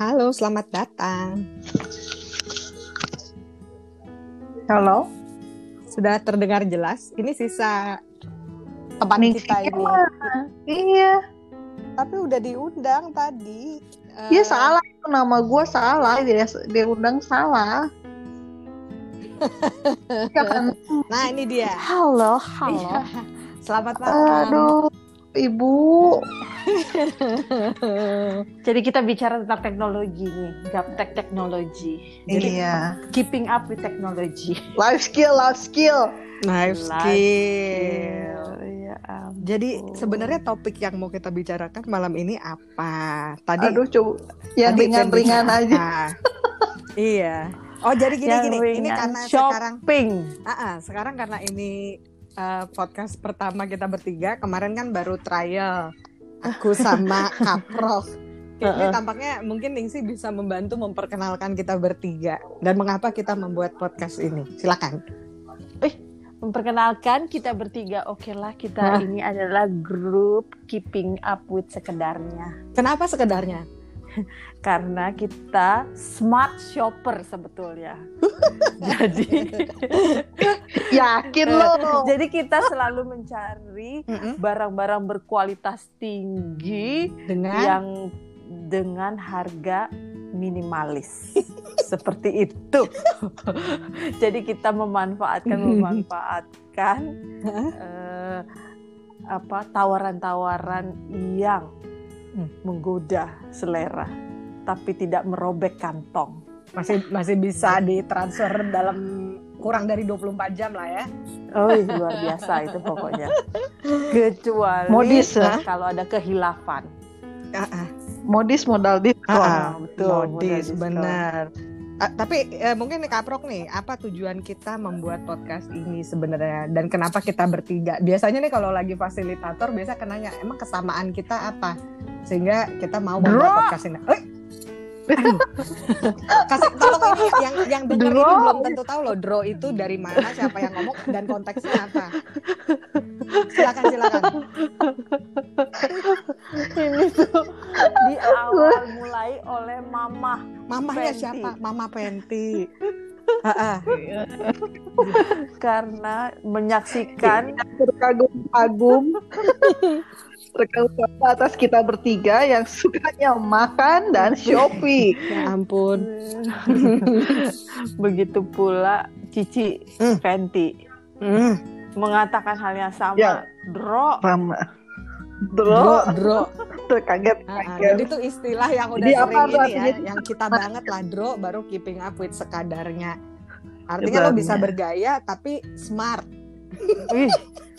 Halo, selamat datang. Halo. Sudah terdengar jelas? Ini sisa teman Nih, kita ini. Iya. Tapi udah diundang tadi. Iya Eh, salah nama gue salah dia dia undang salah. Nah, ini dia. Halo, Iya. Selamat malam. Aduh, ibu. Jadi kita bicara tentang teknologi nih, gaptek teknologi. Jadi iya. keeping up with technology. Life skill, life skill. Life Life skill. Ya ampun. Jadi sebenarnya topik yang mau kita bicarakan malam ini apa? Tadi Aduh, coba yang tadi ringan-ringan aja. apa? iya. Oh, jadi gini Yang gini. Ini karena sekarang shopping. Ah, ah, sekarang karena ini eh, podcast pertama kita bertiga, kemarin kan baru trial aku sama Kaprof. Ini tampaknya mungkin Ningsi bisa membantu memperkenalkan kita bertiga dan mengapa kita membuat podcast ini. Silakan. Memperkenalkan kita bertiga, oke lah kita Hah? ini adalah grup keeping up with sekedarnya. Kenapa sekedarnya? Karena kita smart shopper sebetulnya. jadi Yakin lo. jadi kita selalu mencari barang-barang berkualitas tinggi Dengan yang dengan harga minimalis seperti itu. Jadi kita memanfaatkan memanfaatkan eh, apa tawaran-tawaran yang Hmm. menggoda selera tapi tidak merobek kantong. masih masih bisa ditransfer dalam kurang dari 24 jam lah ya. Oh luar biasa itu pokoknya. Kecuali Modis, ya? kalau ada kehilafan. Ah, ah. Modis modal diskon. Ah, ah. betul, Modis, benar. Ah, tapi eh, mungkin nih Kaprok nih, apa tujuan kita membuat podcast ini sebenarnya dan kenapa kita bertiga? Biasanya nih kalau lagi fasilitator biasa kenanya, emang kesamaan kita apa? Sehingga kita mau membuat podcast ini. Eh. Kasih tolong ini yang yang denger ini belum tentu tahu loh draw itu dari mana, siapa yang ngomong dan konteksnya apa. Silakan silakan. Ini tuh di awal mulai oleh mama Mamahnya Penti. siapa? Mama Penti. Karena menyaksikan Terkagum-kagum. Terkagum atas kita bertiga yang sukanya makan dan shopping. Ya ampun. begitu pula Cici Hmm. Fenty Hmm. mengatakan hal yang sama. Ya. Dro, Rama. Dro, Bro, dro. terkaget Ah, ah, kaget. jadi itu istilah yang udah Jadi sering apa ini ya, artinya? yang kita banget lah dro, baru keeping up with sekadarnya. Artinya lo bisa bergaya tapi smart.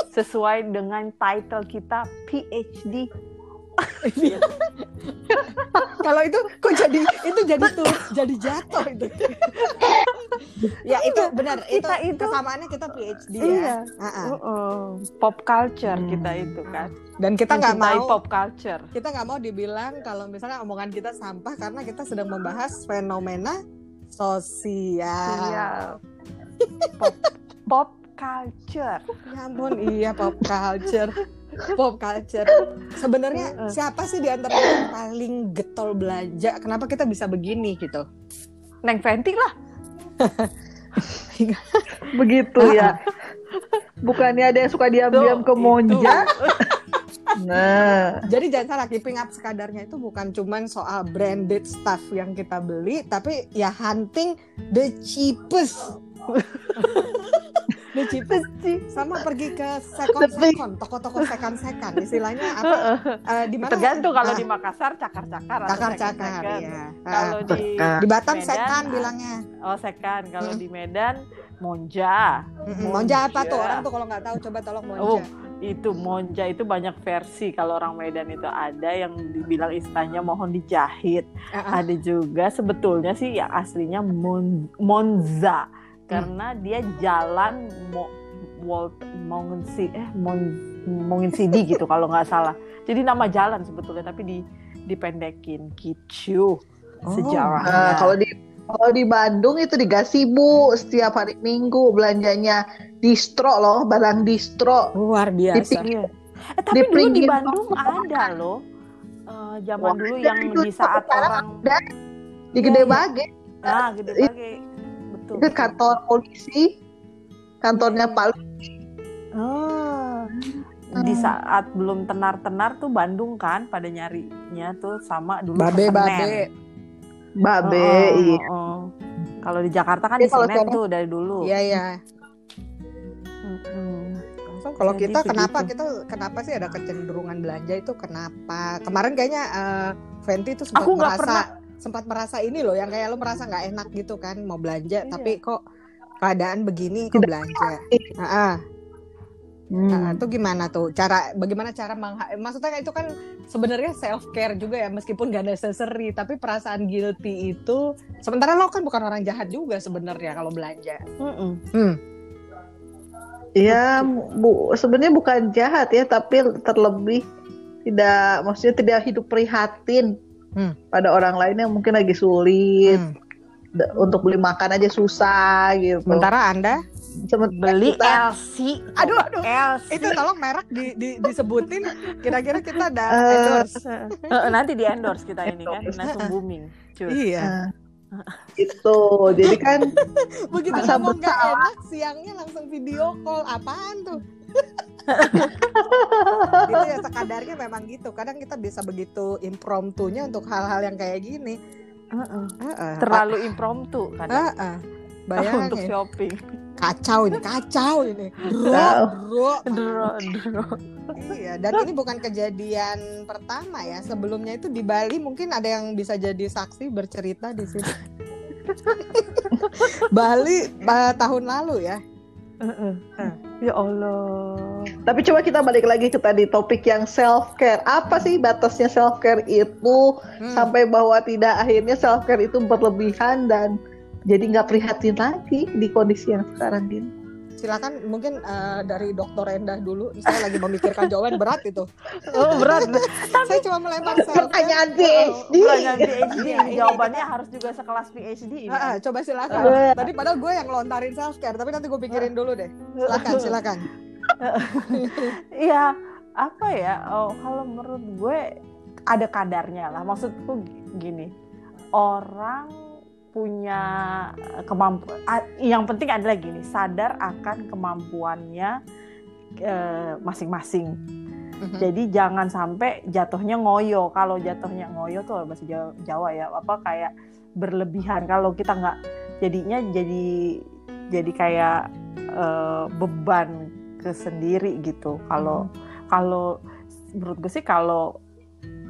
Sesuai dengan title kita PhD. Kalau itu kok jadi itu jadi tuh jadi jatuh itu. ya itu benar itu, Kita itu- kesamaannya kita PhD Iya. ya. Ah, ah. Uh-uh. Pop culture Hmm. kita itu kan. Dan kita nggak mau pop culture. kita nggak mau dibilang kalau misalnya omongan kita sampah karena kita sedang membahas fenomena sosial. Iya. Pop, pop culture. Ya ampun, iya pop culture. Pop culture. Sebenarnya siapa sih di antara kita yang paling getol belanja? Kenapa kita bisa begini gitu? Neng Fenty lah. Begitu ya. Bukannya ada yang suka diam-diam ke monja. Nah, Jadi jangan salah, keeping up sekadarnya itu bukan cuman soal branded stuff yang kita beli, tapi ya hunting the cheapest. The cheapest sama pergi ke second second, toko-toko second second. Istilahnya apa? Eh, di mana? Tergantung kalau Ah, di Makassar cakar-cakar cakar-cakar ya. Kalau Ah, di di Batam Medan, second ah, bilangnya. Oh second. Kalau Hmm. di Medan Monja. Mm-mm. Monja apa tuh? Monja. Orang tuh kalau nggak tahu coba tolong monja. Oh, itu Monja itu banyak versi. Kalau orang Medan itu ada yang dibilang istilahnya mohon dijahit. Ah, ah. Ada juga sebetulnya sih ya aslinya Mon- Monza karena dia jalan Mo Walt Mongensi eh Mon Mongensidi gitu kalau nggak salah. Jadi nama jalan sebetulnya tapi di dipendekin gitu Oh. sejarahnya. nah, kalau di kalau di Bandung itu di Gasibu setiap hari Minggu belanjanya distro loh, barang distro. Luar biasa. Di- Iya. Eh, tapi Di dulu di Bandung ada loh. Eh, zaman Wah, dulu yang di saat orang ada. di Gede Bage Nah, gede banget. Betul. itu kantor polisi kantornya. Pak Oh. Di saat belum tenar-tenar tuh Bandung kan pada nyarinya tuh sama dulu Babe Senen. babe. Babe Oh, iya. oh. Kalau di Jakarta kan Tapi di Senen tuh dari dulu. Iya iya. Langsung kalau Jadi kita kenapa begitu. kita kenapa sih ada kecenderungan belanja itu kenapa? Kemarin kayaknya eh, Fenty tuh sempat Aku nggak merasa pernah. Sempat merasa ini loh yang kayak lo merasa nggak enak gitu kan mau belanja Iya. tapi kok keadaan begini kok belanja. Ah, Hmm. itu gimana tuh cara bagaimana cara mengha- maksudnya itu kan sebenarnya self care juga ya meskipun gak necessary tapi perasaan guilty itu sementara lo kan bukan orang jahat juga sebenarnya kalau belanja. Mm-mm. Hmm. Ya, bu, sebenarnya bukan jahat ya, tapi terlebih tidak, maksudnya tidak hidup prihatin Hmm. pada orang lain yang mungkin lagi sulit Hmm. Untuk beli makan aja susah gitu. Sementara anda Sementara Beli kita, LC. Aduh, aduh. LC. itu tolong merek di, di- disebutin kira-kira kita ada Eh, endorse. Eh, nanti di endorse kita ini kan langsung booming. Cuy. Iya. Nah, itu. Jadi kan Begitu Masa ngomong gak enak, siangnya langsung video call. Apaan tuh? Itu ya sekadarnya memang gitu. Kadang kita bisa begitu impromptunya untuk hal-hal yang kayak gini. Heeh. Heeh. Terlalu impromptu kan. Heeh. untuk Bayangin, shopping. kacau ini, kacau ini. Dro, dro. Iya, dan ini bukan kejadian pertama ya. Sebelumnya itu di Bali mungkin ada yang bisa jadi saksi bercerita di sini. Bali eh, tahun lalu ya. Heeh. Ya Allah. Tapi coba kita balik lagi ke tadi topik yang self care. Apa sih batasnya self care itu Hmm. sampai bahwa tidak akhirnya self care itu berlebihan dan jadi nggak prihatin lagi di kondisi yang sekarang ini. Silakan mungkin eh, dari Dokter Endah dulu. Saya lagi memikirkan jawaban berat itu. Oh, berat. Saya cuma melempar self Pertanyaan Oh, PhD. Pertanyaan PhD. Iya, ini Jawabannya harus juga sekelas PhD ini. Ah, ah, coba silakan. Eh. Tadi padahal gue yang lontarin self care, tapi nanti gue pikirin dulu deh. Silakan, silakan. Iya, apa ya? Oh, kalau menurut gue ada kadarnya lah. Maksudku gini, orang punya kemampuan. Yang penting adalah gini, sadar akan kemampuannya eh, masing-masing. Mhm. Jadi jangan sampai jatuhnya ngoyo. Kalau jatuhnya ngoyo tuh bahasa Jawa, Jawa ya, apa kayak berlebihan. Kalau kita nggak jadinya jadi jadi kayak eh, beban ke sendiri gitu. Kalau kalau menurut gue sih kalau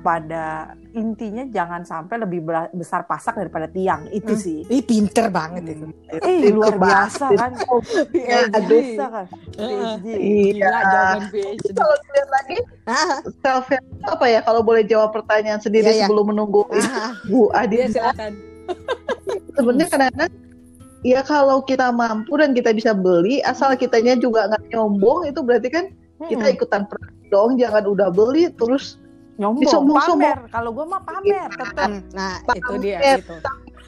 pada intinya jangan sampai lebih besar pasak daripada tiang itu Hmm. sih. Ih, pinter banget itu. Eh Itu luar biasa kan. PhD. Biasa kan. PhD. Iya. Gila jawaban PhD. Kalau dilihat lagi self apa ya? Kalau boleh jawab pertanyaan sendiri Iya, iya. sebelum menunggu Bu Adi. silakan. Sebenarnya kadang-kadang ya kalau kita mampu dan kita bisa beli asal kitanya juga nggak nyombong itu berarti kan kita Mm-mm. ikutan perang dong jangan udah beli terus nyombong pamer kalau gue mah pamer tetap Hmm, Nah, Pamer. itu dia itu.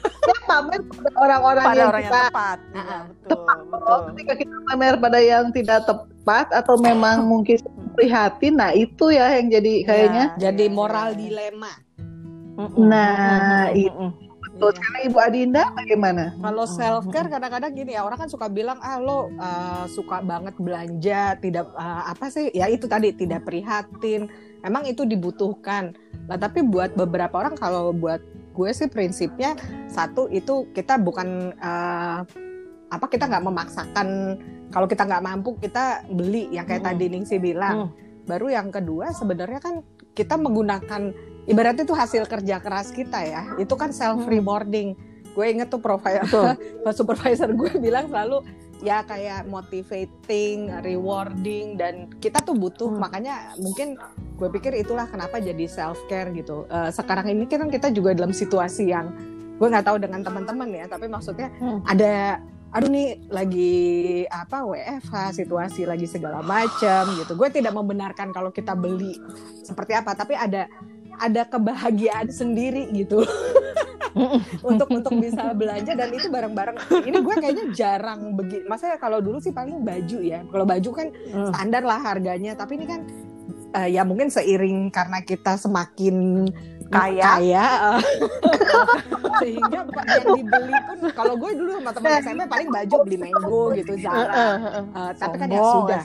ya pamer pada orang-orang pada yang orang yang kita tepat Iya, Ah, betul Oh, betul ketika kita pamer pada yang tidak tepat atau memang mungkin prihatin nah itu ya yang jadi kayaknya Ya, Jadi moral dilema. Nah, mm-mm, itu. Betul. Iya. sekarang Ibu Adinda bagaimana Kalau self care kadang-kadang gini ya orang kan suka bilang ah lo uh, suka banget belanja tidak uh, apa sih ya itu tadi tidak prihatin emang itu dibutuhkan lah tapi buat beberapa orang kalau buat gue sih prinsipnya satu itu kita bukan uh, apa kita nggak memaksakan kalau kita nggak mampu kita beli yang kayak Mm. tadi Ningsi bilang baru yang kedua sebenarnya kan kita menggunakan ibaratnya itu hasil kerja keras kita ya itu kan self rewarding gue inget tuh profile supervisor gue bilang selalu ya kayak motivating, rewarding dan kita tuh butuh Hmm. makanya mungkin gue pikir itulah kenapa jadi self care gitu. Eh, sekarang ini kan kita juga dalam situasi yang gue nggak tahu dengan teman-teman ya, tapi maksudnya Hmm. ada aduh nih lagi apa WFH situasi lagi segala macam gitu. Gue tidak membenarkan kalau kita beli seperti apa, tapi ada ada kebahagiaan sendiri gitu untuk untuk bisa belanja dan itu bareng-bareng. Ini gue kayaknya jarang begitu. Maksudnya kalau dulu sih paling baju ya. Kalau baju kan Mm. standar lah harganya, tapi ini kan eh, ya mungkin seiring karena kita semakin kaya. kaya eh. sehingga yang dibeli pun kalau gue dulu sama teman SMP paling baju beli mango gitu Zara Eh, tapi kan ya sudah?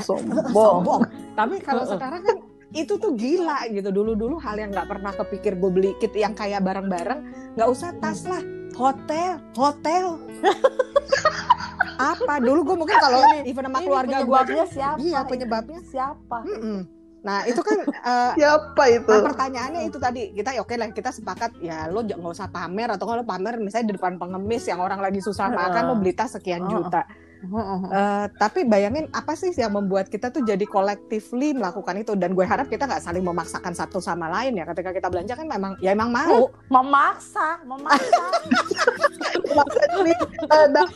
Sombong. sombong tapi kalau sekarang kan itu tuh gila gitu dulu dulu hal yang nggak pernah kepikir gue beli kit yang kayak barang-barang nggak usah tas lah hotel hotel apa dulu gue mungkin kalau even sama Ini keluarga gue penyebabnya siapa? iya penyebabnya siapa? Mm-mm. Nah itu kan eh, Siapa itu? nah, pertanyaannya itu tadi kita ya oke lah kita sepakat ya lo nggak usah pamer atau kalau pamer misalnya di depan pengemis yang orang lagi susah makan lo beli tas sekian Heeh. juta. Eh, tapi bayangin apa sih yang membuat kita tuh jadi collectively melakukan itu? Dan gue harap kita nggak saling memaksakan satu sama lain ya. Ketika kita belanja kan memang ya emang mau. Memaksa, memaksa. Ini, eh, dah-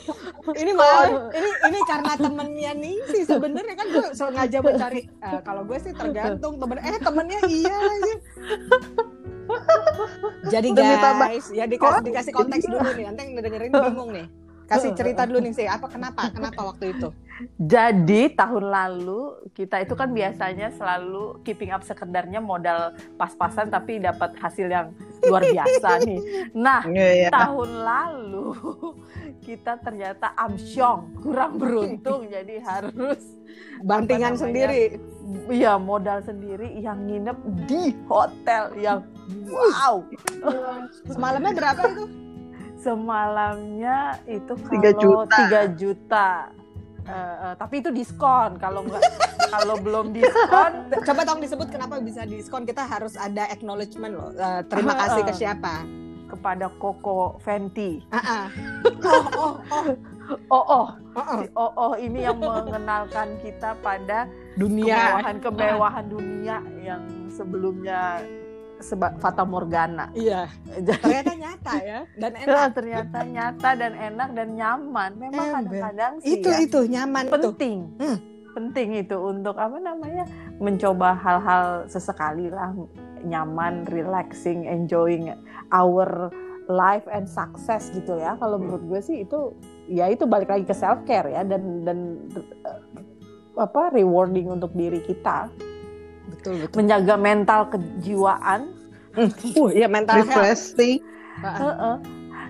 ini mau ini ini karena temennya nih sih sebenarnya. Kan gue sengaja mencari eh, kalau gue sih tergantung temen. Eh temennya iya lagi. Jadi guys ya dikasih dikasih konteks dulu nih. Nanti yang dengerin bingung nih kasih cerita dulu nih sih. Apa kenapa? Kenapa waktu itu? Jadi tahun lalu kita itu kan biasanya selalu keeping up sekedarnya modal pas-pasan tapi dapat hasil yang luar biasa nih. Nah Iya, iya. tahun lalu kita ternyata amsyong. Kurang beruntung jadi harus bantingan namanya? sendiri. Iya modal sendiri yang nginep di hotel yang wow. Semalamnya berapa itu semalamnya itu kalau Tiga juta. 3 juta. Eh, eh, tapi itu diskon kalau nggak kalau belum diskon coba tolong disebut kenapa bisa diskon kita harus ada acknowledgement loh Eh, terima kasih ke siapa kepada Koko Fenty. Ah, ah. oh oh oh Oh oh, oh, oh. si oh oh ini yang mengenalkan kita pada dunia kemewahan-kemewahan dunia yang sebelumnya seba Fata Morgana. iya Jadi ternyata nyata ya dan enak ternyata nyata dan enak dan nyaman. Memang Ember. kadang-kadang sih itu ya, itu nyaman itu penting. Hmm. Penting itu untuk apa namanya? mencoba hal-hal sesekali lah nyaman, relaxing, enjoying our life and success gitu ya. Kalau menurut gue sih itu ya itu balik lagi ke self care ya dan dan eh, apa rewarding untuk diri kita, betul betul menjaga mental kejiwaan. Uh ya mental health refreshing. Ah. Heeh.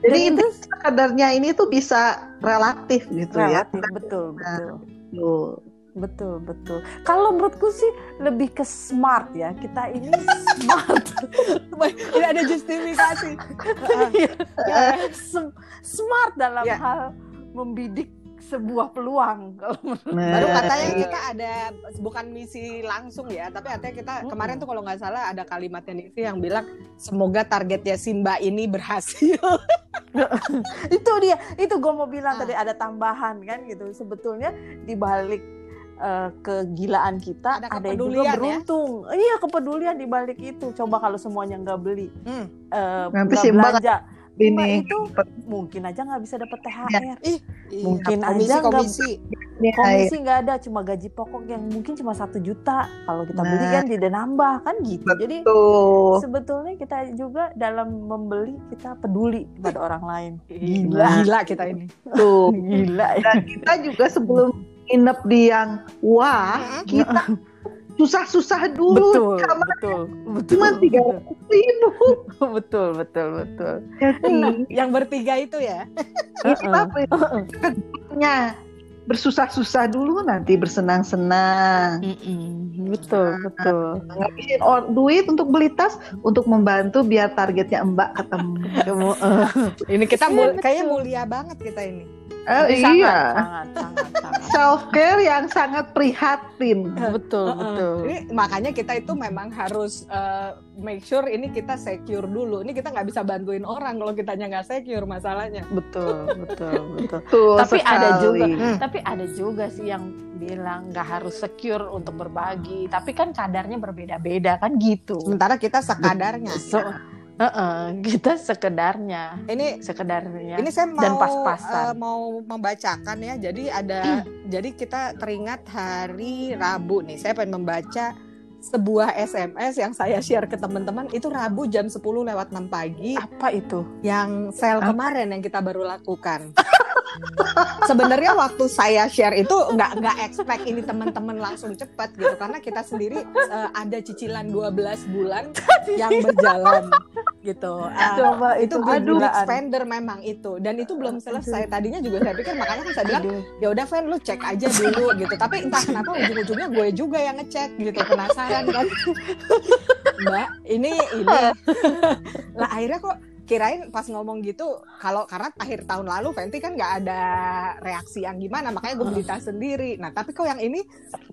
Jadi Dan itu kadarnya ini tuh bisa relatif gitu ya. relatif betul betul. Tuh. Betul, betul. Kalau menurutku sih lebih ke smart ya. Kita ini smart. tidak ada justifikasi Ya, sem- smart dalam Ya. hal membidik sebuah peluang. Kalau menurut baru Nah, katanya iya. kita ada bukan misi langsung ya tapi katanya kita kemarin tuh kalau nggak salah ada kalimatnya Nisi yang bilang semoga targetnya Simba ini berhasil itu dia, itu gue mau bilang Ah. tadi ada tambahan kan gitu. Sebetulnya di balik eh, kegilaan kita Ada ada, juga kepedulian ya? beruntung. Iya kepedulian di balik itu. Coba kalau semuanya nggak beli, Hmm. eh, Nanti nggak Simba belanja, Simba Ini itu mungkin aja nggak bisa dapat THR. Mungkin Iya, komisi aja nggak- komisi. Ini komisi nggak ada cuma gaji pokok yang mungkin cuma satu juta. Kalau kita beli Nah. kan tidak nambah kan gitu. Jadi tuh. sebetulnya kita juga dalam membeli kita peduli pada orang lain. Gila. gila kita ini. Tuh. gila ya. Dan kita juga sebelum nginep di yang wah, kita susah-susah dulu. betul Kamar betul betul cuma tiga ratus ribu. betul betul betul Jadi yang bertiga itu ya kita punya bersusah-susah dulu nanti bersenang-senang. betul betul Ngabisin or- duit untuk beli tas untuk membantu biar targetnya Mbak ketemu. Eh, ini kita Iya, mul- kayaknya mulia banget kita ini Eh, sangat, iya. sangat sangat sangat Self care yang sangat prihatin. betul Heeh. betul Ini makanya kita itu memang harus uh, make sure ini kita secure dulu. Ini kita nggak bisa bantuin orang kalau kitanya nggak secure masalahnya. betul betul betul Tuh, Tapi ada sekali. juga. Hmm. Tapi ada juga sih yang bilang nggak harus secure untuk berbagi, tapi kan kadarnya berbeda-beda kan gitu. Sementara kita sekadarnya. So, Heeh, kita sekedarnya, Ini sekedarnya. ini saya mau Dan pas-pasan. uh, mau membacakan ya. Jadi ada jadi kita teringat hari Rabu nih. Saya pengen membaca sebuah SMS yang saya share ke teman-teman itu Rabu jam 10 lewat 6 pagi apa itu? yang sel kemarin yang kita baru lakukan. sebenarnya waktu saya share itu nggak nggak expect ini teman-teman langsung cepat gitu karena kita sendiri uh, ada cicilan 12 bulan yang berjalan gitu. Uh, Coba itu itu aduh kegilaan. spender memang itu dan itu belum selesai. Tadinya juga saya pikir makanya kan saya bilang ya udah Fan lu cek aja dulu gitu. Tapi entah kenapa ujung-ujungnya gue juga yang ngecek gitu penasaran kan. Mbak, ini ini lah akhirnya kok kirain pas ngomong gitu kalau karena akhir tahun lalu Fenty kan nggak ada reaksi yang gimana makanya gue beli tas sendiri. Nah tapi kok yang ini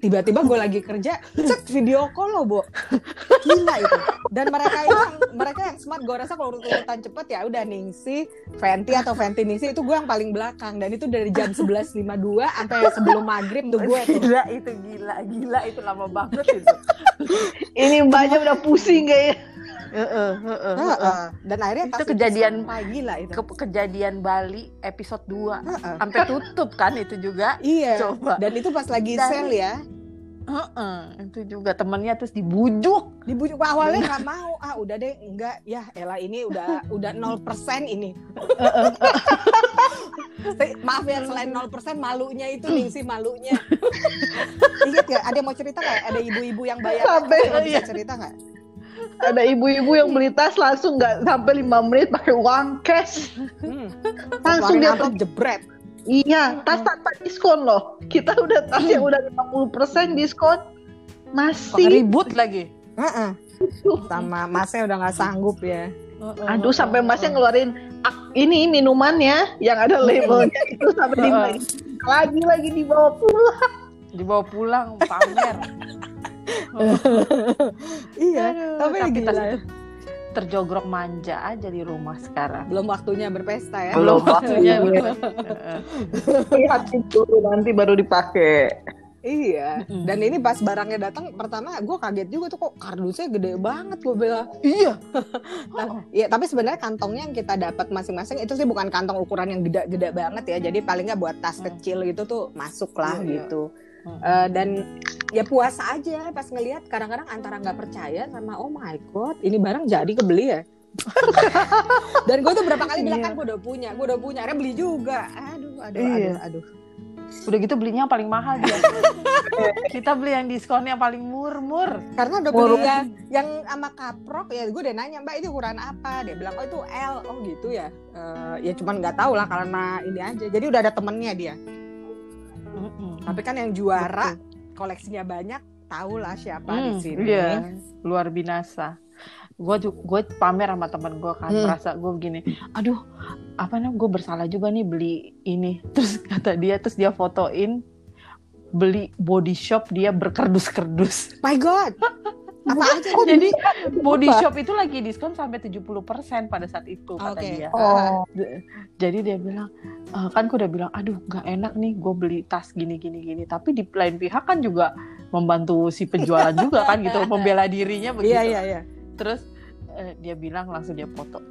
tiba-tiba gue lagi kerja cek video call loh bu gila itu. Dan mereka yang, mereka yang smart gue rasa kalau urutan cepet ya udah Ningsi Fenty atau Fenty Ningsi itu gue yang paling belakang. Dan itu dari jam 11.52 sampai sebelum maghrib tuh gue tuh. Gila itu gila, gila itu lama banget itu. Ini mbaknya udah pusing kayaknya. Heeh, heeh, dan akhirnya Itu kejadian- sampai gila itu. Ke- kejadian Bali episode 2 Heeh. sampai tutup kan itu juga. iya. Coba. dan itu pas lagi Dan- sale ya. Heeh, itu juga temennya terus dibujuk. dibujuk Wah, awalnya nggak mau. Ah udah deh enggak. Ya Ella ini udah udah 0% ini. Maaf ya selain 0% malunya itu nih si malunya. Ingat ya ada yang mau cerita nggak? Ada ibu-ibu yang bayar? Sampai- iya. cerita nggak Ada ibu-ibu yang beli tas langsung nggak sampai lima menit pakai uang cash. hmm. Langsung dia amplop jebret Iya, tas tanpa diskon loh. Kita udah tas yang udah 50% diskon. Masih. ribut lagi. Heeh. sama masnya udah nggak sanggup ya Aduh, sampai masnya ngeluarin ini minumannya yang ada labelnya itu sampai di lagi lagi dibawa pulang. dibawa pulang pamer. iya Aduh, tapi tapi itu terjogrok manja aja di rumah sekarang. belum waktunya berpesta ya Belum waktunya. Lihat itu nanti baru dipakai. Iya, dan ini pas barangnya datang pertama gue kaget juga tuh kok kardusnya gede banget gue bilang. Iya. Nah, Iya, tapi sebenarnya kantongnya yang kita dapat masing-masing itu sih bukan kantong ukuran yang gede-gede banget ya. Jadi paling nggak buat tas Hmm. kecil gitu tuh masuk lah Iya, iya. Hmm. Eh, dan ya puas aja pas ngelihat kadang-kadang antara nggak percaya sama oh my god ini barang jadi kebeli ya. dan gue tuh berapa kali bilang Iya. kan gue udah punya, gue udah punya, akhirnya beli juga. Aduh, aduh, Iya. aduh, aduh. Udah gitu belinya yang paling mahal dia. Kita beli yang diskonnya paling murmur. Karena udah beli yang, yang sama kaprok ya gue udah nanya mbak itu ukuran apa dia bilang oh itu L oh gitu ya Eh, ya cuman nggak tahu lah karena ini aja jadi udah ada temennya dia tapi kan yang juara koleksinya banyak tahu lah siapa di Hmm, sini Iya, luar binasa. Gue gue pamer sama temen gue kan, Hmm. merasa gue begini, aduh, apa namanya, gue bersalah juga nih beli ini. Terus kata dia, terus dia fotoin beli body shop dia berkerdus-kerdus. my god apa aja Oh, Jadi body Apa? shop itu lagi diskon sampai 70% pada saat itu kata dia. Oh, Jadi dia bilang, "Eh, kan gue udah bilang, aduh nggak enak nih gue beli tas gini gini gini. Tapi di lain pihak kan juga membantu si penjualan juga kan gitu, membela dirinya begitu. iya iya iya Terus eh, dia bilang langsung dia foto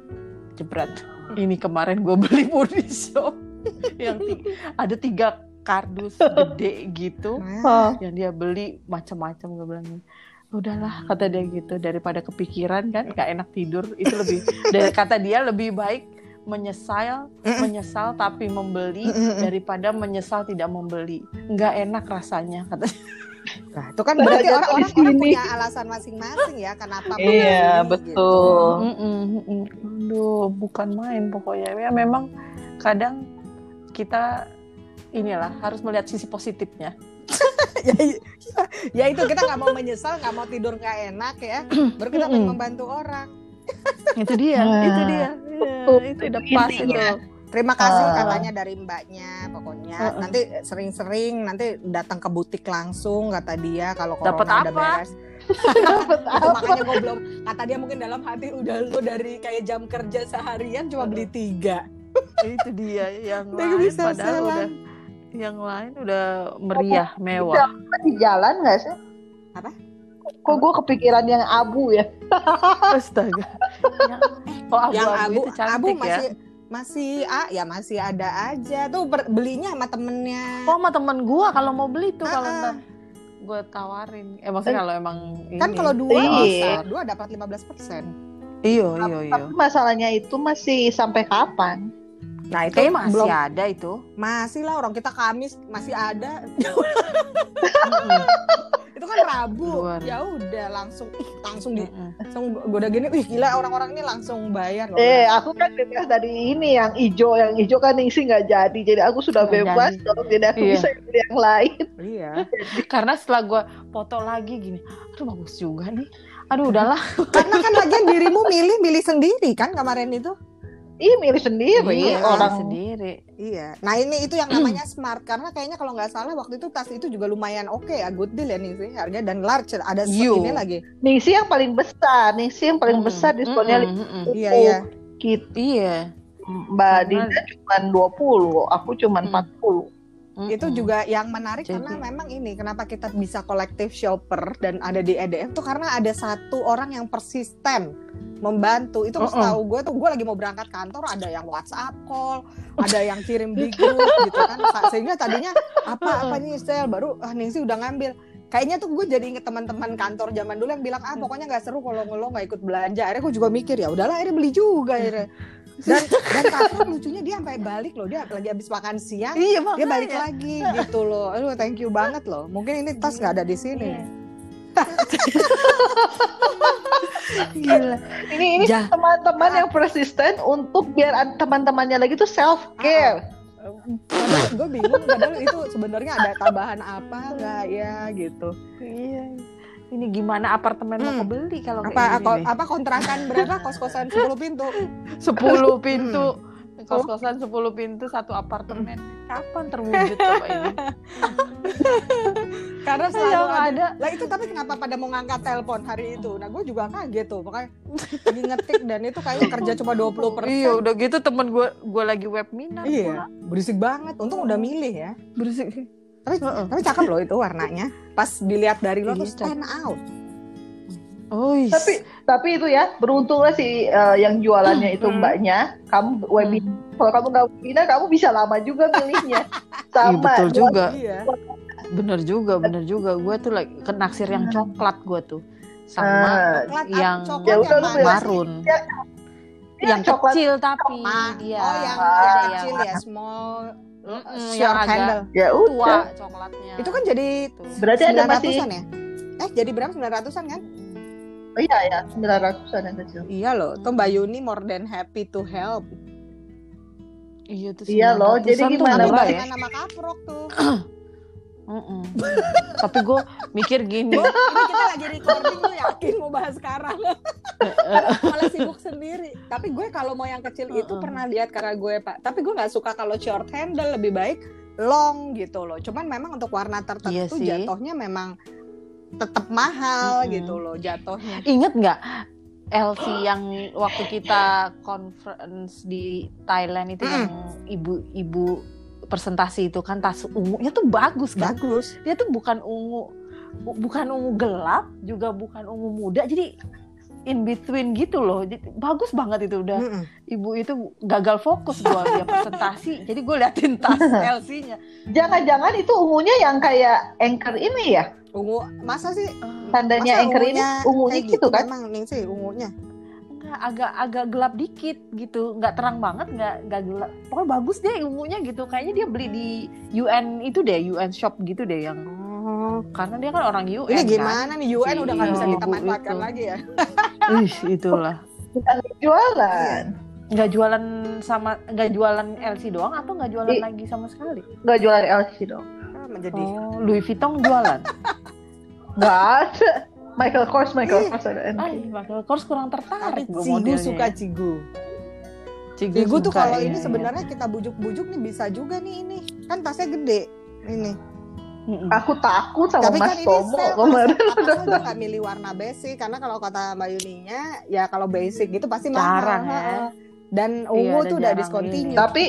jebret. Ini kemarin gue beli body shop yang ada tiga kardus gede gitu oh. yang dia beli macam-macam gue bilang udahlah kata dia gitu daripada kepikiran kan gak enak tidur itu lebih dari kata dia lebih baik menyesal menyesal tapi membeli daripada menyesal tidak membeli nggak enak rasanya kata nah, itu kan berarti orang-orang orang punya alasan masing-masing ya kenapa Iya, membeli, gitu. betul. Mm-mm, mm-mm. Aduh, bukan main pokoknya. Ya memang kadang kita inilah harus melihat sisi positifnya. ya, ya, ya itu kita nggak mau menyesal nggak mau tidur nggak enak ya baru kita pengen membantu orang Itu dia, Nah, itu dia. Iya, betul. itu udah pas itu. Terima kasih Ah. katanya dari mbaknya pokoknya Heeh. nanti sering-sering nanti datang ke butik langsung kata dia kalau Dapet corona udah apa? beres. Itu makanya gue belum kata dia mungkin dalam hati udah lu dari kayak jam kerja seharian cuma beli tiga. itu dia yang lain bisa padahal jalan. udah yang lain udah meriah, mewah. di jalan nggak sih? Apa? Kok gue kepikiran yang abu ya? Astaga. Yang, oh, abu, yang abu, abu itu cantik abu ya. masih masih ah ya masih ada aja tuh ber- belinya sama temennya. Oh, sama temen gua kalau mau beli tuh kalau Ah, ntar gue tawarin. Eh maksudnya kalau emang Kan ini. kalau dua Iya. dua dapat 15 persen. Iyo, iyo, iyo. Tapi masalahnya itu masih sampai kapan? Nah itu Kayaknya masih belum ada itu. masih lah orang kita Kamis masih ada. Mm-mm. itu kan Rabu. Ya udah langsung ih, langsung di Mm-mm. langsung gue udah gini, wih gila orang-orang ini langsung bayar loh. Eh, aku kan bebas dari ini yang hijau, yang hijau kan isi nggak jadi, jadi aku sudah Nggak bebas jadi. dong, jadi aku Iya. bisa beli yang lain. Iya. Karena setelah gue foto lagi gini, aduh bagus juga nih. Aduh udahlah. Karena kan lagian dirimu milih milih sendiri kan kemarin itu. Ih, milih sendiri Iya, orang. sendiri. Iya. Nah ini itu yang namanya smart karena kayaknya kalau nggak salah waktu itu tas itu juga lumayan oke ya, good deal ya nih sih harga dan large ada You. ini lagi. Ningsi yang paling besar, Ningsi yang paling Mm-mm. besar diskonnya Mm-mm, mm-mm. Iya iya. Gitu. Iya. Mbak Dinda cuma 20, aku cuma Hmm. 40. Itu Mm-mm. juga yang menarik Jadi- karena memang ini kenapa kita bisa kolektif shopper dan ada di EDF tuh karena ada satu orang yang persisten membantu. Itu Uh-uh. setahu gue tuh gue lagi mau berangkat kantor ada yang WhatsApp call, ada yang kirim di grup gitu kan. Sehingga tadinya apa apa nih sel baru ah Ningsi udah ngambil. Kayaknya tuh gue jadi inget teman-teman kantor zaman dulu yang bilang ah pokoknya nggak seru kalau lo nggak ikut belanja. Akhirnya gue juga mikir ya udahlah akhirnya beli juga akhirnya. Dan dan kakak lucunya dia sampai balik loh dia lagi habis makan siang Iya dia balik lagi gitu loh. Aduh, thank you banget loh. Mungkin ini tas nggak ada di sini. Iya. Gila. Ini ini teman-teman yang persisten untuk biar an- teman-temannya lagi tuh self care. Padahal gue bingung padahal itu sebenarnya ada tambahan apa nggak ya gitu. Iya. Ini gimana apartemen mau Hmm. kebeli kalau Apa kayak ko- gini? apa kontrakan berapa kos-kosan 10 pintu? 10 pintu. Kos-kosan 10 pintu satu apartemen. Kapan terwujud coba ini? Karena selalu Yang ada. ada Lah itu tapi kenapa pada mau ngangkat telepon hari itu? Nah gue juga kaget tuh. Makanya lagi ngetik dan itu kayaknya kerja cuma 20 Iya, udah gitu temen gue gue lagi webinar. Iya, berisik banget. Untung udah milih ya. Berisik. Tapi Heeh. tapi cakep loh itu warnanya. Pas dilihat dari lo Iya, tuh stand out. Oh, is. Tapi tapi itu ya beruntunglah si eh, yang jualannya itu Hmm. mbaknya. Kamu webinar. Kalau kamu nggak webinar, kamu bisa lama juga milihnya. Iya, Sama. betul juga. Iya. Bener juga, bener juga. Gue tuh lagi kenaksir yang coklat gue tuh. Sama Ah, Coklat, yang coklat Ya udah, yang sih? marun. Ya, yang coklat. kecil tapi Ma- dia. oh yang, Ah, yang kecil yang ya, small short yang agak handle. Ya tua udah. coklatnya. Itu kan jadi. Berarti ada masih 900-an ya? Eh jadi berapa 900-an kan? Oh, iya ya, 900-an yang kecil. Iya loh, tuh Mbak Yuni more than happy to help. Iya tuh. Iya loh, 900-an jadi gimana, Mbak, ya? barengan sama kaprok tuh. Mm-mm. Tapi gue mikir gini. Bo, ini kita lagi recording lu yakin mau bahas sekarang. Malah sibuk sendiri. Tapi gue kalau mau yang kecil itu pernah lihat karena gue pak. Tapi gue nggak suka kalau short handle lebih baik long gitu loh. Cuman memang untuk warna tertentu Iya jatuhnya memang tetap mahal Mm-mm. gitu loh jatuhnya. Ingat nggak LC yang waktu kita conference di Thailand itu Mm. yang ibu-ibu presentasi itu kan tas ungunya tuh bagus kan? Bagus. Dia tuh bukan ungu bu- bukan ungu gelap, juga bukan ungu muda. Jadi in between gitu loh. Jadi, bagus banget itu udah. Mm-mm. Ibu itu gagal fokus gua dia presentasi. Jadi gue liatin tas LC-nya. Jangan-jangan itu ungunya yang kayak anchor ini ya? Ungu masa sih? Tandanya Masa anchor ini ungunya ungunya kayak gitu kan? Memang nih sih ungunya. Enggak, agak agak gelap dikit gitu nggak terang banget nggak nggak gelap pokoknya bagus deh ungunya gitu kayaknya dia beli di UN itu deh UN shop gitu deh yang Oh. karena dia kan orang UN Ini kan gimana nih UN Si udah nggak bisa ibu kita manfaatkan itu. lagi ya? Ih, itulah Bukan jualan. nggak jualan sama nggak jualan LC doang atau nggak jualan I- lagi sama sekali Nggak jualan LC dong. Ah, menjadi oh Louis Vuitton jualan Nggak ada. Michael Kors, Michael. Kors ada ah NK. Michael Kors kurang tertarik gua Cigu modelnya suka Cigu. Cigu, Cigu tuh suka, kalau iya, ini iya. sebenarnya kita bujuk-bujuk nih bisa juga nih ini. Kan tasnya gede. Ini. Mm-mm. Aku takut sama Tapi Mas kan Tomo kemarin. apa saja nggak milih warna basic karena kalau kata Mbak Yuninya ya kalau basic gitu pasti mahal. Jarang ya. Dan Iya, ungu ada tuh udah jarang discontinue. Tapi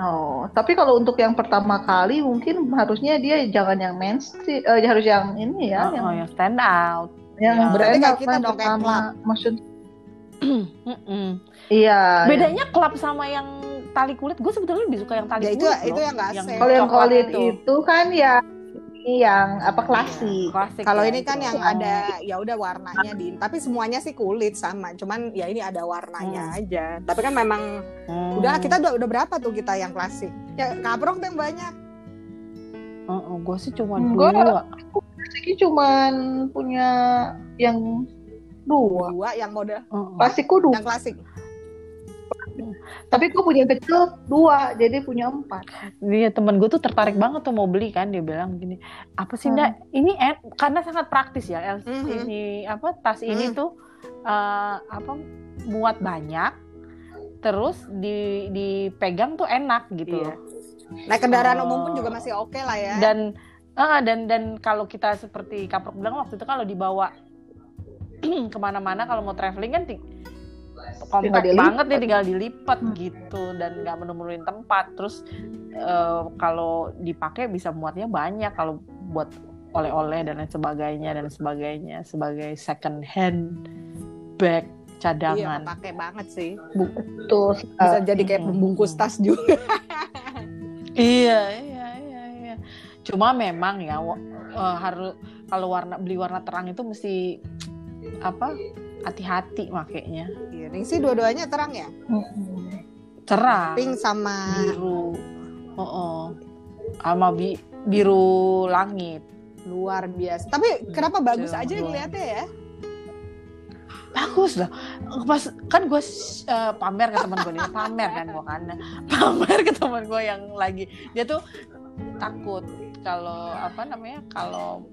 Oh, tapi kalau untuk yang pertama kali mungkin harusnya dia jangan yang mainstream, eh, harus yang ini ya, Oh, yang oh, yang stand out yang ya. Berarti kayak apa kita yang dong, kayak pertama. Maksud Mm-mm. iya. bedanya klub sama yang tali kulit gue sebetulnya lebih suka yang tali Ya, itu- kulit itu loh. yang nggak safe. Kalau yang kulit itu. itu kan ya yang apa klasik. Klasik Kalau ya, ini kan itu. yang ada ya udah warnanya di tapi semuanya sih kulit sama, cuman ya ini ada warnanya aja. Tapi kan memang Hmm. udah kita udah, udah berapa tuh kita yang klasik? Ya kaprok tuh yang banyak. gue sih cuma Enggak. dua. Klasiknya cuman punya yang dua. Dua yang model Heeh. Klasikku dua. yang klasik. Tapi gue punya kecil dua, jadi punya empat. Dia temen gue tuh tertarik banget tuh mau beli kan dia bilang gini apa sih Hmm. ndak ini en- karena sangat praktis ya El- Mhm. ini apa tas ini Mhm. tuh eh, apa muat banyak terus di dipegang tuh enak gitu Iya. Naik kendaraan Oh. umum pun juga masih oke lah ya. dan eh, dan dan kalau kita seperti kaprok bilang waktu itu kalau dibawa ke mana-mana kalau mau traveling kan kompak dilipat. banget nih tinggal dilipat gitu dan nggak menemuin tempat terus eh, kalau dipakai bisa muatnya banyak kalau buat oleh-oleh dan lain sebagainya dan sebagainya sebagai second hand bag iya, cadangan pakai banget sih. Betul. Bisa jadi kayak Mhm. pembungkus tas juga. Iya, iya, iya, iya. Cuma memang ya eh, harus kalau warna beli warna terang itu mesti apa? Hati-hati makainya. Iya, Ningsi dua-duanya terang ya? Cerah, Pink sama biru. Oh, sama bi- biru langit. luar biasa. Tapi kenapa bagus aja Betul. ngeliatnya ya? Bagus lah. Pas kan gue pamer ke teman gue nih, pamer kan gue kan. Pamer ke teman gue yang lagi dia tuh takut kalau apa namanya? Kalau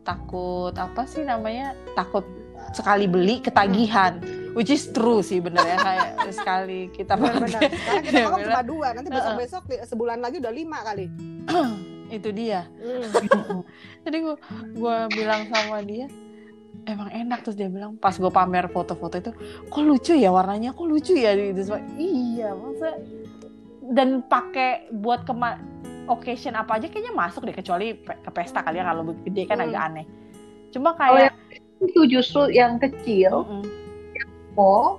takut apa sih namanya? Takut sekali beli ketagihan. Which is true sih bener ya kayak sekali kita pakai Karena kita ngomong cuma dua, nanti besok-besok sebulan lagi udah lima kali. itu dia. Hmm. Jadi gue gue bilang sama dia emang enak terus dia bilang pas gue pamer foto-foto itu kok lucu ya warnanya kok lucu ya gitu Semua, iya masa dan pakai buat kema occasion apa aja kayaknya masuk deh kecuali pe- ke pesta kali ya kalau gede kan Hmm. agak aneh cuma kayak Itu justru yang kecil, Mm-mm. mau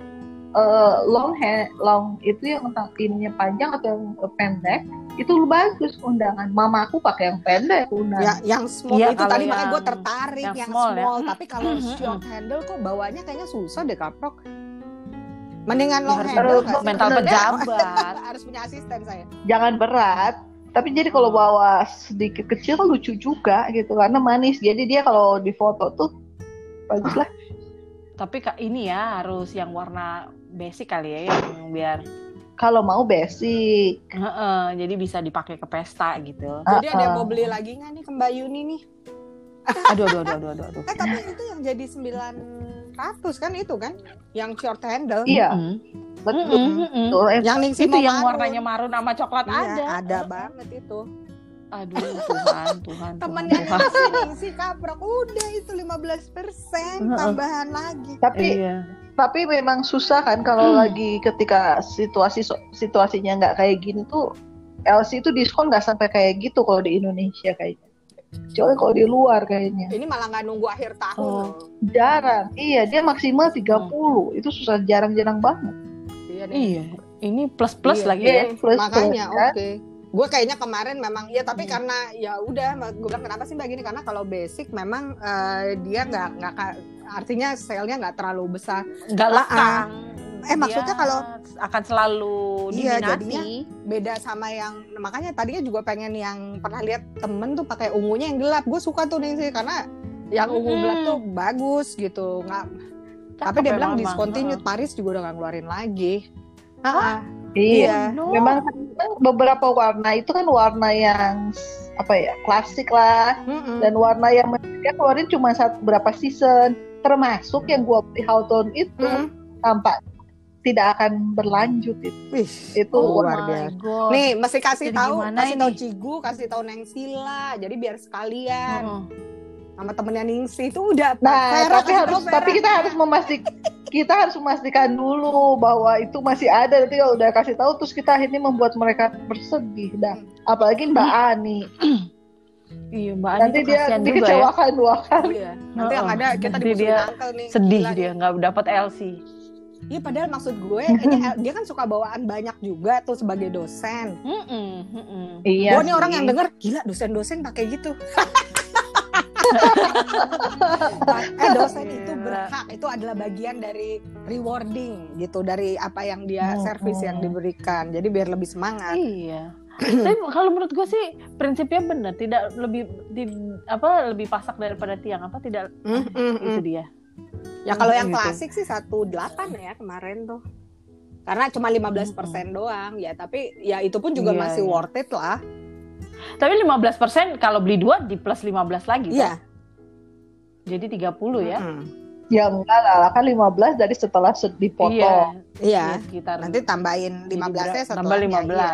eh, long hair, long itu yang entah ininya panjang atau yang pendek, itu bagus undangan. Mamaku pakai yang pendek undangan. Ya, yang small Iya, itu tadi makanya gue yang- tertarik yang yang, small small, ya. tapi kalau Mhm. short handle kok bawanya kayaknya susah deh kaprok. Mendingan long harus handle harus mental pejabat harus punya asisten saya. Jangan berat. Tapi jadi kalau bawa sedikit kecil kan lucu juga gitu karena manis. Jadi dia kalau di foto tuh bagus lah. tapi kak ini ya harus yang warna basic kali ya yang biar Kalau mau basic. Heeh, jadi bisa dipakai ke pesta gitu Jadi ada yang Ah, mau beli lagi nggak nih ke Mbak Yuni nih? aduh aduh aduh aduh aduh, aduh. Eh tapi itu yang jadi 900 kan itu kan? Yang short handle. Iya, Mm-mm. betul. Mm-mm, mm-mm. betul. Eh, Yang itu mau yang marun. warnanya marun sama coklat Iya, ada. ada banget itu. Aduh Tuhan, Tuhan, Temennya Tuhan. Ningsi Ningsi kaprok udah itu 15% Heeh. tambahan lagi. Tapi Iya. tapi memang susah kan kalau Hmm. lagi ketika situasi situasinya nggak kayak gini tuh LC itu diskon nggak sampai kayak gitu kalau di Indonesia kayaknya. Kecuali kalau di luar kayaknya. Ini malah nggak nunggu akhir tahun. Oh. Jarang. Iya, dia maksimal 30. Itu susah jarang-jarang banget. Iya nih. Iya, ini plus plus Iya, lagi ya. Iya, plus Makanya kan? Gue kayaknya kemarin memang ya tapi Hmm. karena ya udah gue bilang kenapa sih mbak gini karena kalau basic memang eh, dia nggak nggak artinya sale-nya nggak terlalu besar. Nggak Ah, lekang. Eh, maksudnya Dia kalau- akan selalu Iya, diminati. Beda sama yang makanya tadinya juga pengen yang pernah lihat temen tuh pakai ungunya yang gelap. Gue suka tuh nih sih karena yang ungu Mm-mm. gelap tuh bagus gitu. Nggak tapi dia bilang discontinued. Paris juga udah nggak ngeluarin lagi. Hah? Ah, Iya. No. Memang beberapa warna itu kan warna yang apa ya klasik lah mm-mm. dan warna yang dia keluarin cuma satu berapa season termasuk yang gua beli Hawthorne itu Mm. tampak tidak akan berlanjut itu Wih, itu Oh luar biasa. God. Nih, mesti kasih Jadi tahu, kasih tahu? Cigu, kasih tahu Neng Sila. Jadi biar sekalian. Sama temennya Ningsi itu udah nah tapi harus Vera. tapi kita harus memastikan kita harus memastikan dulu bahwa itu masih ada nanti kalau udah kasih tahu terus kita akhirnya membuat mereka bersedih dah apalagi Mbak Ani Iya, Mbak Ani nanti dia ya. dikecewakan dua kali Iya. Nanti yang Heeh. ada kita Nanti dimusuhin dia nih. Sedih Gila dia nggak dapat LC. Iya padahal maksud gue kayaknya dia kan suka bawaan banyak juga tuh sebagai dosen. Mm-mm, mm-mm. Iya. Gue nih orang yang denger gila dosen-dosen pakai gitu. eh dosen itu Gila. berhak itu adalah bagian dari rewarding gitu dari apa yang dia Hmm, servis yang hmm. diberikan. Jadi biar lebih semangat. Iya. Tapi kalau menurut gue sih prinsipnya benar, tidak lebih di, apa lebih pasak daripada tiang apa tidak Mm, mm, itu mm. dia. Ya kalau yang Gitu. klasik sih 18 ya kemarin tuh. Karena cuma 15% doang ya, tapi ya itu pun juga Iya, masih iya. worth it lah. Tapi 15% kalau beli dua di plus 15 lagi. kan? Iya. Jadi 30 ya. Mm-mm. Ya enggak lah, kan 15 dari setelah se- dipotong. Iya. Iya. Iya, sekitar Nanti tambahin 15 nya ber- setelahnya. nambah 15. iya.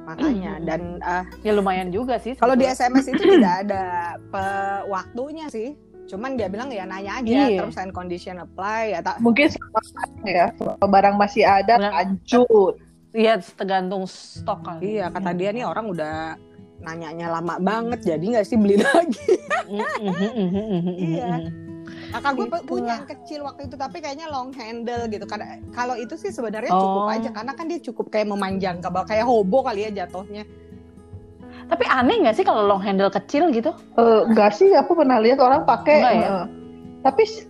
Makanya dan eh, ya lumayan juga sih. kalau di. SMS itu tidak ada pe- waktunya sih. Cuman dia bilang ya nanya aja Iya. terms and condition apply ya tak Mungkin ya, kalau barang masih ada lanjut. Iya, tergantung stok kali. Iya, kata dia nih orang udah nanyanya lama banget jadi nggak sih beli lagi. Iya. Kakak gue Itulah. punya yang kecil waktu itu tapi kayaknya long handle gitu. Karena kalau itu sih sebenarnya cukup Oh. aja karena kan dia cukup kayak memanjang kabel kayak hobo kali ya jatuhnya. Tapi aneh nggak sih kalau long handle kecil gitu? Eh, enggak sih, aku pernah lihat orang pakai. Ya? eh, tapi s-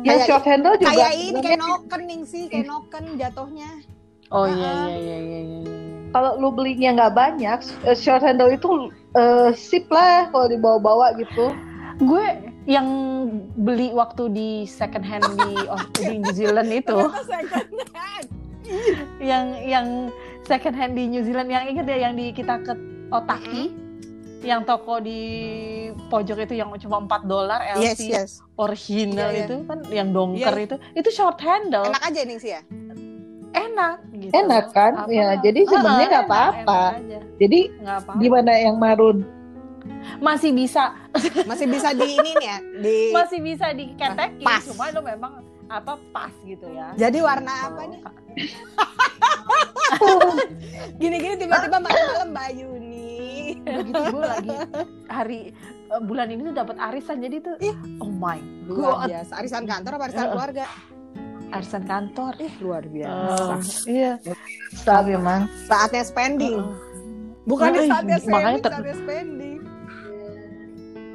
yang Kayak- short handle juga. Kayak ini kayak noken nih sih, kayak noken jatuhnya. Oh iya iya iya iya iya. iya. Kalau lu belinya nggak banyak, eh, short handle itu eh, sip lah kalau dibawa-bawa gitu. Gue yang beli waktu di second hand di, di New Zealand itu, yang yang second hand di New Zealand yang inget ya yang di kita ke Otaki, yang toko di pojok itu yang cuma 4 dolar Yes, LC yes. original Iya, iya. itu kan yang dongker Iya. itu, itu short handle, Enak aja nih sih ya. Enak gitu. Enak kan? Apa- Ya, jadi sebenarnya Ah, nggak enak, apa-apa. Jadi Nggak apa-apa. gimana yang marun? Masih bisa Masih bisa di ini nih ya, di masih bisa diketekin, Pas. cuma lo memang apa pas gitu ya. Jadi warna apa nih? Gini-gini tiba-tiba malam-malam Bayu nih. begitu gue lagi hari eh, bulan ini tuh dapat arisan jadi tuh oh my Luar god biasa. Arisan kantor apa arisan Heeh. keluarga? Arisan kantor Ih, luar biasa. Eh, iya Saat memang. Saatnya spending. Heeh. Bukan Eh, saatnya makanya saving, ter- saatnya spending.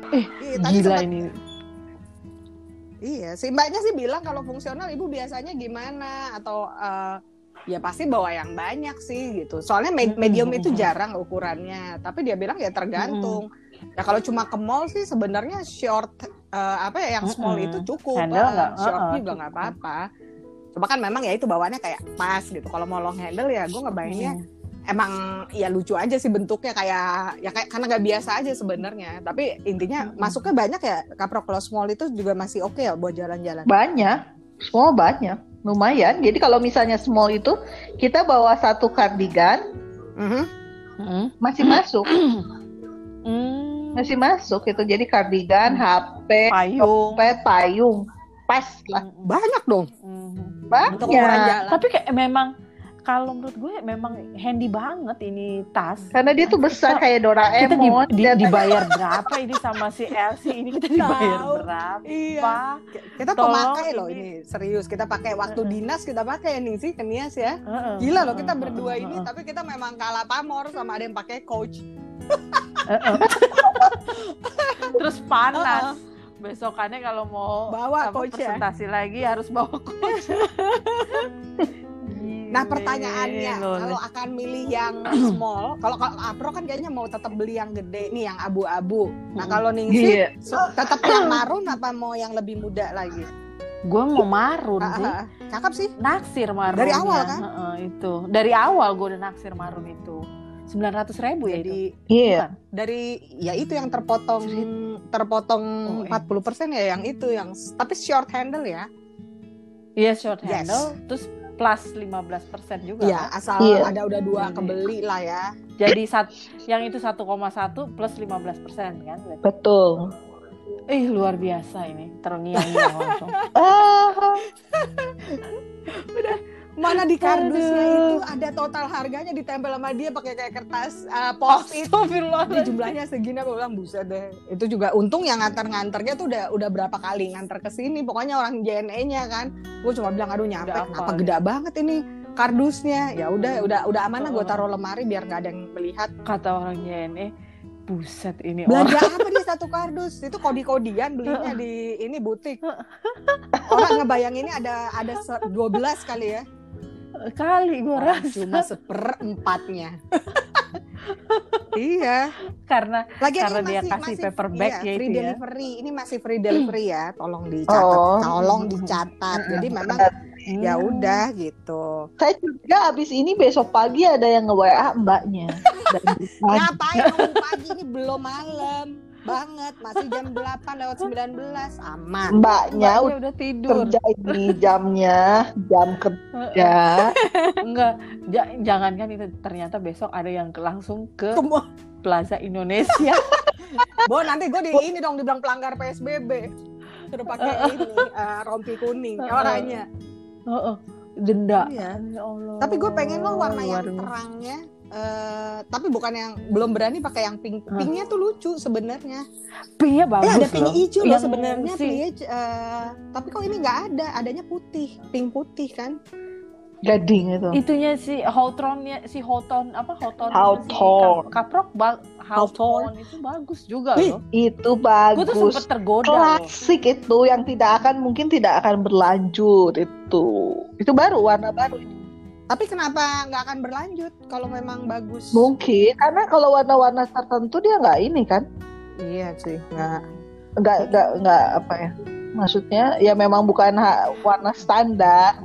Eh, Iya, tadi gila sempat- ini Iya, si mbaknya sih bilang kalau fungsional ibu biasanya gimana atau eh, ya pasti bawa yang banyak sih gitu. Soalnya me- Mm-mm, medium itu mm-mm. jarang ukurannya, tapi dia bilang ya tergantung. Ya kalau cuma ke mall sih sebenarnya short eh, apa ya yang small Mm-mm. itu cukup. Handle eh, nggak? short Uh-uh, juga nggak apa-apa. Cuma kan memang ya itu bawaannya kayak pas gitu. Kalau mau long handle ya gue ngebayanginnya Hmm. emang ya lucu aja sih bentuknya kayak ya kayak karena nggak biasa aja sebenarnya. Tapi intinya Mm-mm. masuknya banyak ya kaprok kalau small itu juga masih oke ya buat jalan-jalan. Banyak. Small banyak. Lumayan. Jadi kalau misalnya small itu kita bawa satu kardigan Mhm. Hmm. masih masuk. Hmm. Masih masuk itu. Jadi kardigan, HP, payung dompet, payung. Pas lah. Banyak dong Hmm. untuk Banyak. jalan. tapi kayak memang kalau menurut gue memang handy banget ini tas Karena dia tuh besar Kita- kayak kita di- Doraemon. di- Dan dibayar berapa ini sama si Elsie ini kita dibayar Tahu. berapa Iya. Kita Tolong pemakai loh ini. ini serius. Kita pakai waktu dinas kita pakai nih sih ke Nias ya. Heeh. Gila loh kita berdua heeh, ini tapi kita memang kalah pamor sama ada yang pakai coach. Heeh. Terus panas. Besokannya kalau mau Bawa apa, coach ya. presentasi lagi harus bawa coach. Nah pertanyaannya kalau akan milih yang small, kalau kalau Apro kan kayaknya mau tetap beli yang gede nih yang abu-abu. Nah Mm. kalau Ningsih Iya. so- tetap yang marun apa mau yang lebih muda lagi? gue mau marun Ah, sih. ah. Cakep sih. Naksir marun. Dari awal kan? itu. Dari awal gue udah naksir marun itu. 900 ribu ya itu. Jadi Iya. Bukan? dari ya itu yang terpotong terpotong Oh, iya. 40% ya yang itu yang tapi short handle ya. Iya short Yes. handle. Terus plus 15% juga. Iya, kan? asal Iya. ada udah dua Jadi- kebeli lah ya. Jadi sat, yang itu 1,1 plus 15% kan. Betul. Ih luar biasa ini. Terngiang-ngiang langsung. Ah, Mana di kardusnya Aduh. itu ada total harganya ditempel sama dia pakai kayak kertas uh, post it. Astagfirullahaladzim. jumlahnya segini aku bilang buset deh. Itu juga untung yang nganter-nganternya tuh udah udah berapa kali nganter ke sini. Pokoknya orang JNE-nya kan. Gue cuma bilang aduh nyampe Udah kenapa gede banget ini kardusnya. Ya udah udah udah aman lah gue taruh lemari biar nggak ada yang melihat. Kata orang JNE, buset ini Belanja orang. apa dia satu kardus? Itu kodi-kodian belinya di ini butik. Orang ngebayang ini ada ada se- 12 kali ya. Kali gue Orang rasa. cuma seperempatnya. iya. Karena Lagi Karena dia kasih paperback iya, ya free ya. delivery. Ini masih free delivery ya. Tolong dicatat. Oh. Tolong dicatat. Jadi memang ya hmm, udah gitu. Saya juga abis ini besok pagi ada yang nge-WA mbaknya. Dan ditanya, Ngapain pagi ini belum malam banget. Masih jam 8 lewat 19. Aman. mbaknya Mbaknya udah udah tidur. kerja ini jamnya, jam kerja. Enggak, ja- jangankan itu ternyata besok ada yang ke- langsung ke Semua. Plaza Indonesia. Bo nanti gue di ini dong dibilang pelanggar PSBB. Suruh pakai ini eh, rompi kuning orangnya. Heeh. Denda. Iya. Ya Allah. Tapi gue pengen lo warna yang terangnya. Eh tapi bukan yang belum berani pakai yang pink. Hah. Pinknya tuh lucu sebenarnya. Pinknya Eh bagus ada pink loh. hijau loh Yang sebenarnya si- peach. eh, tapi kok ini nggak ada. Adanya putih, pink putih kan. Gading itu. Itunya si Hawthorne-nya si Hawthorne apa Hawthorne Hawthorne. si Kap- Kaprok ba- Hawthorne itu bagus juga loh. Itu Gue tuh bagus. sempet tergoda loh. Klasik itu yang tidak akan mungkin tidak akan berlanjut itu. Itu baru warna baru. Tapi kenapa nggak akan berlanjut kalau memang bagus? Mungkin karena kalau warna-warna tertentu dia nggak ini kan, Iya sih, nggak. nggak nggak nggak apa ya. Maksudnya ya memang bukan warna standar.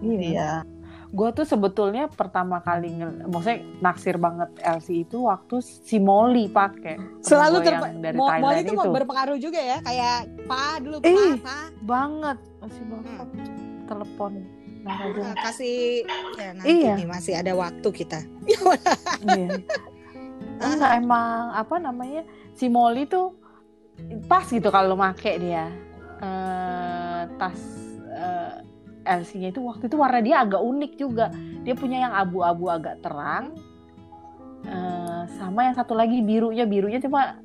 Iya. Gue tuh sebetulnya pertama kali nge- maksudnya naksir banget LC itu waktu si Molly pakai. Selalu gua ter yang dari Mo- Thailand Molly itu itu. berpengaruh juga ya, kayak pa dulu pa, Eh. pa. banget masih banget telepon Nah, aja. Nah, kasih ya nanti Iya. nih masih ada waktu kita. Iya. Enggak emang apa namanya si Molly tuh pas gitu kalau make dia Eh, tas eh, LC-nya itu waktu itu warna dia agak unik juga dia punya yang abu-abu agak terang Eh, sama yang satu lagi birunya birunya cuma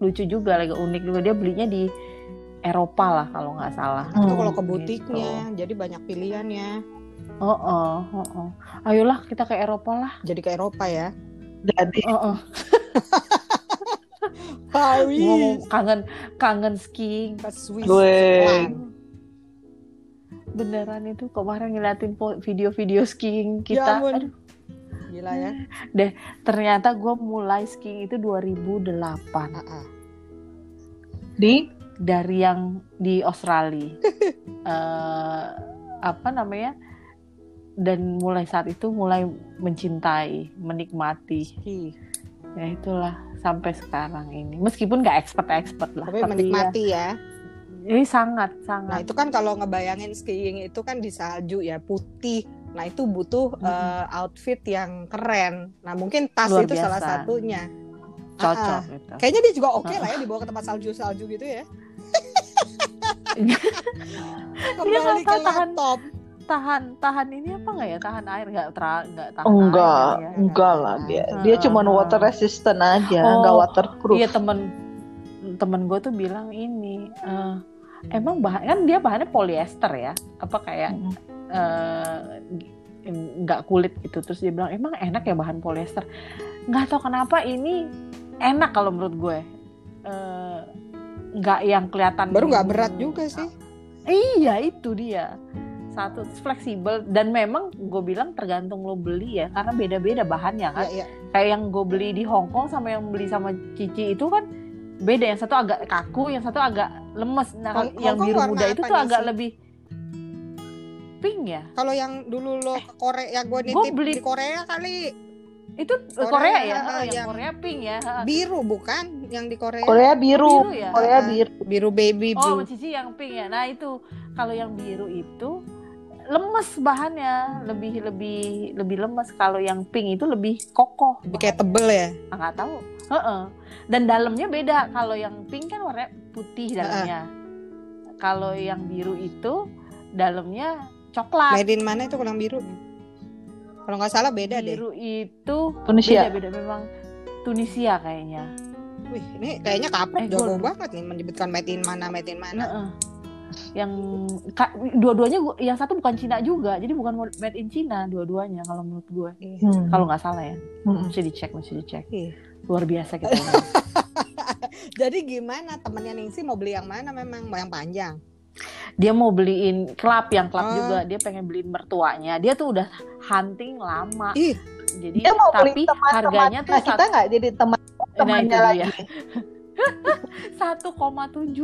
lucu juga agak unik juga dia belinya di Eropa lah kalau nggak salah Itu Hmm, kalau ke gitu. butiknya, jadi banyak pilihannya. oh oh oh oh ayolah kita ke Eropa lah Jadi ke Eropa ya. Jadi oh, oh. ngomong kangen kangen skiing ke Swiss. Gue. Beneran itu kemarin ngeliatin po- video-video skiing Ya kita ampun. Aduh, Gila ya. ternyata gue mulai skiing itu 2008 Ah, ah. di dari yang di Australia Eh, apa namanya dan mulai saat itu mulai mencintai menikmati Ih, ya itulah sampai sekarang ini meskipun nggak expert expert lah Tapi menikmati ya. ya, ini sangat Nah sangat itu kan kalau ngebayangin skiing itu kan di salju ya putih. Nah itu butuh Mm-mm. eh, outfit yang keren. Nah mungkin tas Luar itu salah biasa. satunya. Cocok Ah, gitu. Kayaknya dia juga oke lah ya dibawa ke tempat salju-salju gitu ya. Kembali ke tahan- laptop. tahan tahan ini apa nggak ya? Tahan air nggak tra- nggak tahan enggak air ya. enggak lah dia. Dia Ah, cuma water resistant aja Oh, nggak waterproof. Iya temen temen gue tuh bilang ini eh, emang bahan kan dia bahannya polyester ya? Apa kayak Mm. eh, nggak kulit gitu. Terus dia bilang emang enak ya bahan polyester? Nggak tahu kenapa ini enak kalau menurut gue. Eh, nggak yang kelihatan Baru nggak berat juga sih. iya itu dia. Satu fleksibel. Dan memang gue bilang tergantung lo beli ya karena beda-beda bahannya kan. Iya, iya. kayak yang gue beli di Hong Kong sama yang beli sama Cici itu kan beda. Yang satu agak kaku yang satu agak lemes. Nah Hong- yang Hong biru muda itu tuh nih, agak sih? lebih pink ya? Kalau yang dulu lo ke Korea, yang gue Gua nitip beli- di Korea kali itu Korea, Korea, ya? ah, Oh, yang, yang- Korea pink ya? Biru bukan? Yang di Korea? Korea biru. Biru ya? Korea biru. Biru baby oh blue. Cici yang pink ya? Nah itu kalau yang biru itu lemes bahannya. Lebih lebih lebih lemes. Kalau yang pink itu lebih kokoh Lebih kayak tebel ya. Ah, nggak tahu. Heeh. dan dalamnya beda. Kalau yang pink kan warna putih dalamnya. Kalau yang biru itu dalamnya coklat. Made in mana itu kulang biru? Kalau nggak salah beda deh. Biru itu Tunisia. beda-beda memang Tunisia kayaknya. Wih, ini kayaknya kaprok Eh, jago banget nih menyebutkan made in mana, made in mana. Heeh. Yang ka- dua-duanya yang satu bukan Cina juga, jadi bukan made in Cina dua-duanya kalau menurut gue. Hmm. Kalau nggak salah ya, Hmm. mesti dicek, mesti dicek. Iya. Luar biasa kita. Jadi gimana temennya Ningsi mau beli yang mana memang mau yang panjang? Dia mau beliin klub yang klub Oh. juga, dia pengen beliin mertuanya. Dia tuh udah hunting lama. Ih. Jadi Dia mau tapi beli teman-teman. harganya tuh Nah, kita nggak jadi teman Nah, temannya itu lagi. dia. 1,7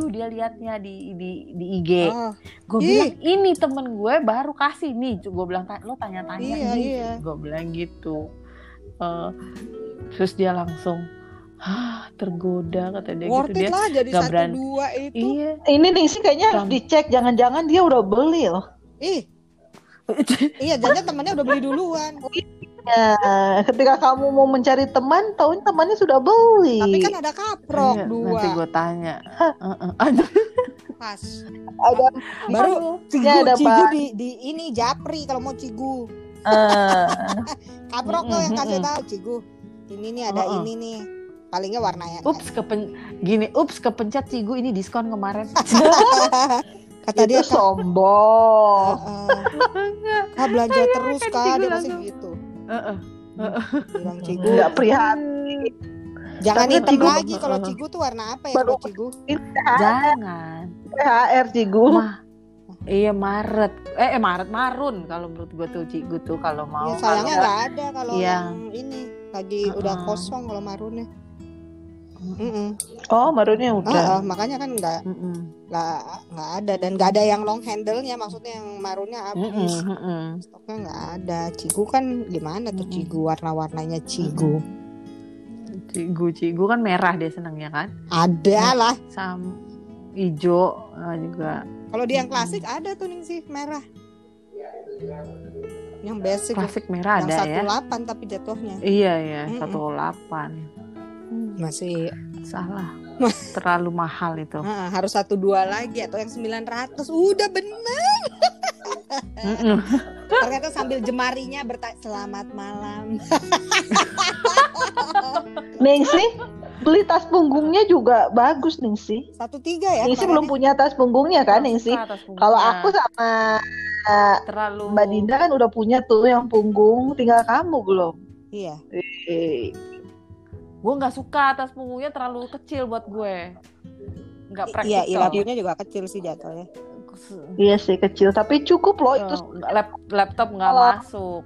dia liatnya di di di IG. Oh, Gue Ih. bilang ini temen gue baru kasih nih. Gue bilang "Ta- lo tanya-tanya Iya, nih. iya. Gue bilang gitu. Eh, terus dia langsung Hah, tergoda kata dia worth gitu it dia. lah jadi satu berani. dua itu. Iya. Ini nih sih kayaknya harus dicek. Jangan-jangan dia udah beli loh. Ih, iya jangan temannya udah beli duluan. Ya, ketika kamu mau mencari teman, tahunya temannya sudah beli. Tapi kan ada kaprok Iya, dua. Nanti gue tanya. Pas. ada Baru cigu, Ya, ada cigu apa? di, di ini japri kalau mau cigu. eh, Kaprok tuh yang kasih tahu cigu. Ini nih ada Uh-uh. ini nih. Palingnya warnanya. Ups kepen gini, ups kepencet cigu ini diskon kemarin. Kata dia itu kan, sombong. "Heeh. Kak belanja terus kan kak dia masih gitu. Heeh. Bilang cigu. Nggak prihatin. Jangan Tapi hitam Cigu- lagi kalau cigu tuh warna apa ya Baru- kalau cigu? Jangan. THR Cigu. Mah. Iya Maret. Eh, eh Maret marun kalau menurut gue tuh cigu tuh kalau mau. Ya, sayangnya nggak ada kalau Iya. yang ini lagi Uh-uh. udah kosong kalau marunnya. Mm-mm. Oh, marunnya udah. Oh, oh, makanya kan nggak nggak nggak ada dan nggak ada yang long handle-nya maksudnya yang marunnya habis. Mm-mm. Stoknya nggak ada. Cigu kan gimana tuh Mm-mm. cigu warna-warnanya cigu. Cigu cigu kan merah deh senangnya kan. Ada lah. Sam hijau eh, juga. Kalau dia yang klasik ada tuh nih sih merah. Yang basic. Klasik merah yang ada 1, ya. delapan tapi jatuhnya. Iya iya, mm -mm. Hmm. masih salah. Terlalu mahal itu. Ha, harus satu dua lagi atau yang 900 udah bener. Ternyata sambil jemarinya bertanya selamat malam. Ningsi beli tas punggungnya juga bagus Ningsi satu tiga ya Ningsi belum punya tas punggungnya kan Ningsi kalau aku sama eh, terlalu Mbak Dinda kan udah punya tuh yang punggung tinggal kamu belum. Iya. E gue nggak suka atas punggungnya terlalu kecil buat gue. Nggak praktikal. iya ilapunya juga kecil sih jatuhnya Iya sih kecil, tapi cukup loh itu. Nggak- lap- laptop nggak Oh. masuk.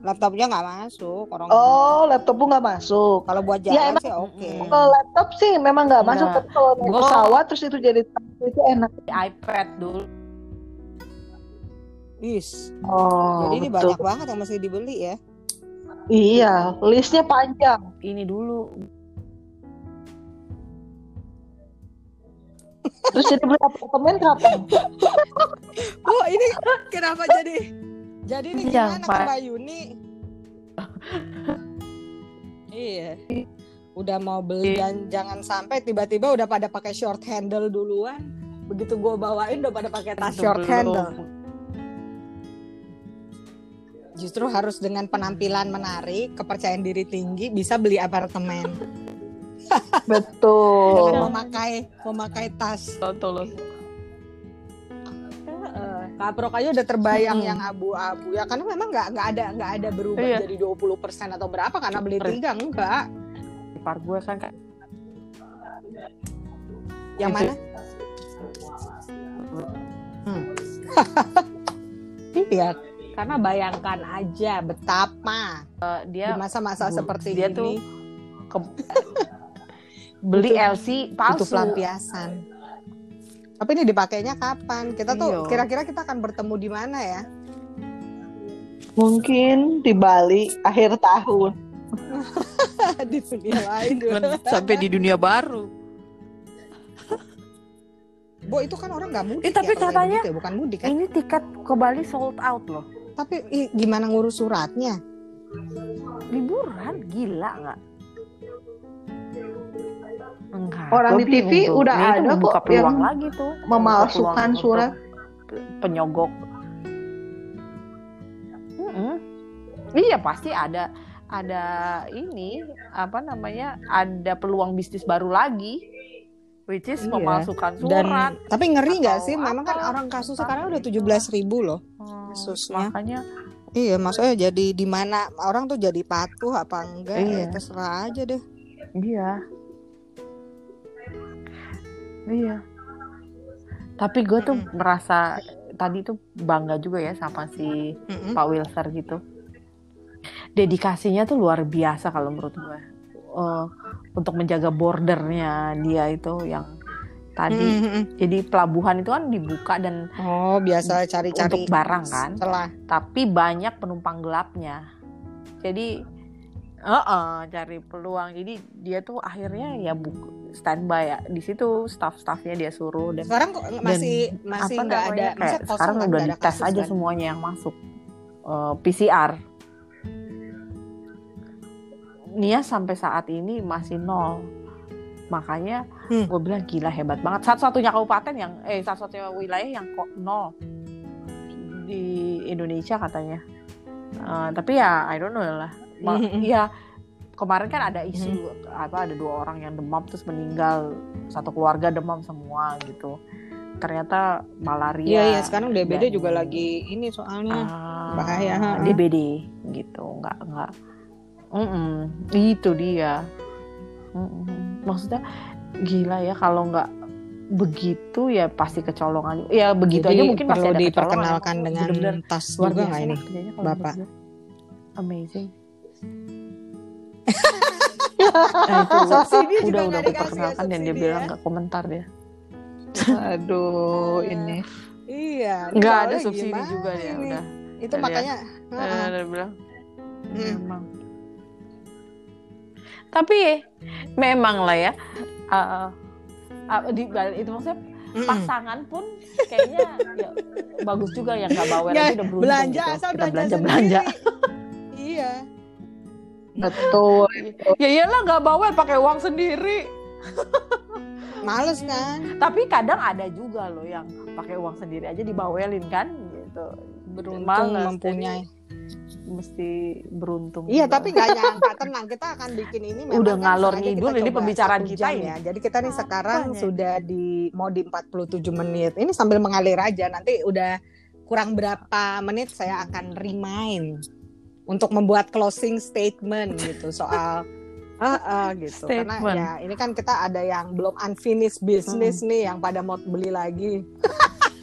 laptopnya nggak masuk orang Oh, laptopmu nggak masuk. kalau buat Ya, jalan emang- sih oke Mm-mm. Kalau laptop sih memang nggak masuk, tapi kalau pesawat terus itu jadi itu enak. Di iPad dulu. Is. Oh, jadi ini betul. banyak banget yang mesti dibeli ya Iya, listnya panjang. Ini dulu. Terus jadi beli apartemen kapan? oh ini kenapa jadi jadi ini Iya, gimana Pak. ke Mbak Yuni iya udah mau beli dan jangan sampai tiba-tiba udah pada pakai short handle duluan begitu gue bawain udah pada pakai tas short Belum. handle justru harus dengan penampilan menarik kepercayaan diri tinggi bisa beli apartemen Betul. dengan memakai memakai tas Tolong. Heeh. kaprok aja udah terbayang Mm-mm. yang abu-abu ya karena memang nggak nggak ada nggak ada berubah Iya. jadi 20% atau berapa karena beli tiga enggak Ipar gue kan kayak yang mana Hmm. iya karena bayangkan aja betapa di dia masa-masa Bu, seperti dia ini tuh ke- beli Butuh- LC itu palsu. pelampiasan tapi ini dipakainya kapan kita tuh kira-kira kita akan bertemu di mana ya Mungkin di Bali akhir tahun. di dunia lain Sampai di dunia baru. Bo itu kan orang nggak mudik Eh, tapi ya, katanya- mudik ya, bukan mudik kan Ini tiket ke Bali sold out loh. Tapi i- gimana ngurus suratnya Liburan gila nggak? Enggak. Orang di TV bingung tuh. udah ada kok peluang yang lagi tuh. memalsukan surat. Penyogok. Iya pasti ada ada ini apa namanya ada peluang bisnis baru lagi, which is Iya. memalsukan Dan surat. tapi ngeri nggak sih? Memang kan orang kasus sekarang udah 17 ribu loh. Kasusnya. makanya Iya, maksudnya jadi di mana orang tuh jadi patuh apa enggak? Iya. Ya, terserah aja deh. iya iya. Tapi gue tuh Mm-mm. merasa tadi tuh bangga juga ya sama si Mm-mm. Pak Wilser gitu. Dedikasinya tuh luar biasa kalau menurut gue. Eh, untuk menjaga bordernya dia itu yang tadi. Mm-mm. Jadi pelabuhan itu kan dibuka dan Oh, biasa cari-cari untuk barang kan. Setelah Tapi banyak penumpang gelapnya. Jadi eh cari peluang. Jadi dia tuh akhirnya ya buk standby ya. Di situ staff-staffnya dia suruh dan sekarang kok masih masih apa nggak ada kayak sekarang udah dites aja kan? semuanya yang masuk Eh, PCR. Nia sampai saat ini masih nol. Makanya Hmm. gue bilang gila hebat banget. Satu-satunya kabupaten yang eh satu-satunya wilayah yang kok nol di Indonesia katanya. Eh, tapi ya I don't know lah. Ma-. Ya kemarin kan ada isu apa ada dua orang yang demam terus meninggal satu keluarga demam semua gitu. Ternyata malaria. Iya, iya, sekarang DBD dan- juga lagi ini soalnya. Ah, bahaya, ha. DBD gitu nggak nggak Mm-mm, itu dia Mm-mm. maksudnya gila ya kalau nggak begitu ya pasti kecolongan ya begitu Jadi aja mungkin perlu ada kecolongan. diperkenalkan dengan bener-bener tas luar juga nggak ini? Bapak? amazing nah, itu juga udah udah aku ya, perkenalkan dan dia bilang ya. nggak komentar dia Aduh, ini. Iya. nggak ada subsidi juga dia ini? udah Itu Dia- makanya. Eh, heeh. dia bilang Hmm. memang tapi memang lah ya eh, eh, di itu maksudnya Mm-mm. pasangan pun kayaknya ya, bagus juga yang nggak bawel Ya, udah beruntung belanja gitu. asal Kita belanja, belanja iya. Betul. ya iyalah nggak bawel pakai uang sendiri Males kan? tapi kadang ada juga loh yang pakai uang sendiri aja dibawelin kan gitu Beruntung Males, mempunyai. jadi mesti beruntung Iya, juga. tapi nggak nyangka tenang kita akan bikin ini memang Udah kan ngalor ngidul, ini pembicaraan kita ini. ya. Jadi kita nih sekarang Apanya? sudah di mau di 47 menit. Ini sambil mengalir aja. Nanti udah kurang berapa menit saya akan remind untuk membuat closing statement gitu soal Ah, ah, gitu karena Statement. ya ini kan kita ada yang belum unfinished business nih yang pada mau beli lagi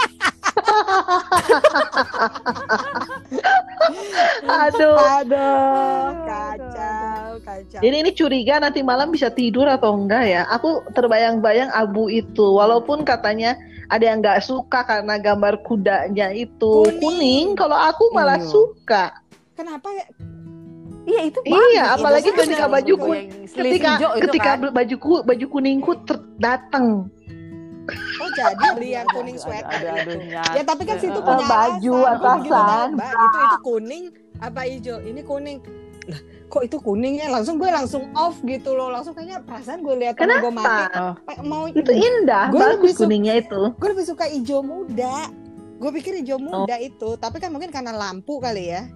Aduh. aduh kacau kacau Jadi ini curiga nanti malam bisa tidur atau enggak ya? Aku terbayang-bayang abu itu, walaupun katanya ada yang nggak suka karena gambar kudanya itu Kuning. kuning. Kalau aku malah Iya. suka. kenapa ya iya itu Iya, bagus. apalagi Itu ketika baju sleeve Ketika hijau ketika kan. baju ku- baju kuningku datang. Oh jadi beli yang kuning sweater aduh, aduh, itu. nyat. Ya tapi kan situ Eh, punya baju alasan. Gua begitu tahu, atasan. Mbak, itu itu kuning apa hijau? Ini kuning. Lah, kok itu kuning ya? Langsung gue langsung off gitu loh. Langsung kayaknya perasaan gue lihat temen gue mati. Oh. kayak Mau Itu indah, lebih bagus suka- kuningnya itu. gue lebih suka hijau muda. Gue pikir hijau Oh. muda itu, tapi kan mungkin karena lampu kali ya.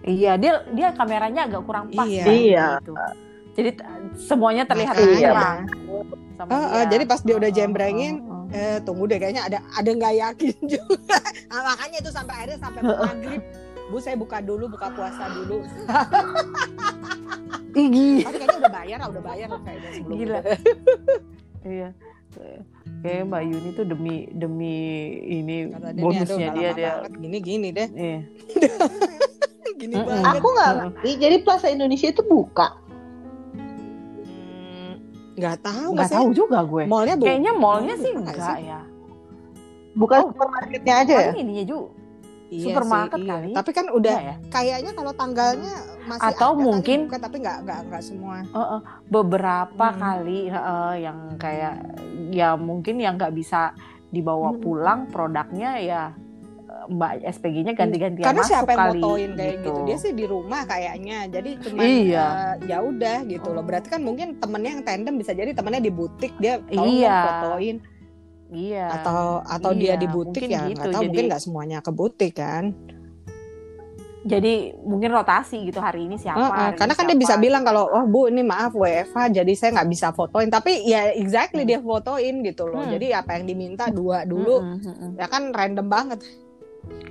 Iya, dia dia kameranya agak kurang pas. Iya. kan, Iya. gitu. Jadi semuanya terlihat Makanya. Sama oh, dia. jadi pas dia udah jembrengin, oh, oh. Eh, tunggu deh kayaknya ada ada nggak yakin juga. Nah, makanya itu sampai akhirnya sampai maghrib. Bu saya buka dulu, buka puasa dulu. Gila. Tapi kayaknya udah bayar, ah, udah bayar kayaknya sebelum. Gila. iya. Kayak Mbak Yuni tuh demi demi ini Kata dia, "Nih, bonusnya aduh, dia dia. banget. gini gini deh. Iya. Gini banget. Aku nggak ngerti. Jadi Plaza Indonesia itu buka. Nggak tahu Nggak tahu juga gue. Mallnya bu. Kayaknya mallnya sih enggak sih? ya. Bukan Oh. supermarketnya aja ya? Paling ininya juga. Iya supermarket sih, iya. kali. Tapi kan udah Enggak ya. kayaknya kalau tanggalnya masih Atau ada kali mungkin- buka, tapi nggak nggak nggak semua. Heeh, beberapa Hmm. kali heeh, yang kayak ya mungkin yang nggak bisa dibawa Hmm. pulang produknya ya Mbak SPG-nya ganti-gantian Karena masuk siapa yang kali motoin kayak gitu. Dia sih di rumah kayaknya. Jadi cuma Iya. ya udah gitu loh. Oh. Berarti kan mungkin temennya yang tandem bisa jadi temennya di butik dia tolong Iya. fotoin Iya. atau atau dia Iya, di butik mungkin ya gitu. nggak tahu Jadi- mungkin nggak semuanya ke butik kan. jadi mungkin rotasi gitu hari ini siapa Heeh, hari ini karena kan dia siapa. bisa bilang kalau oh bu ini maaf WFH jadi saya nggak bisa fotoin tapi ya exactly dia fotoin gitu loh Hmm. jadi apa yang diminta dua dulu Mm-mm, mm-mm. ya kan random banget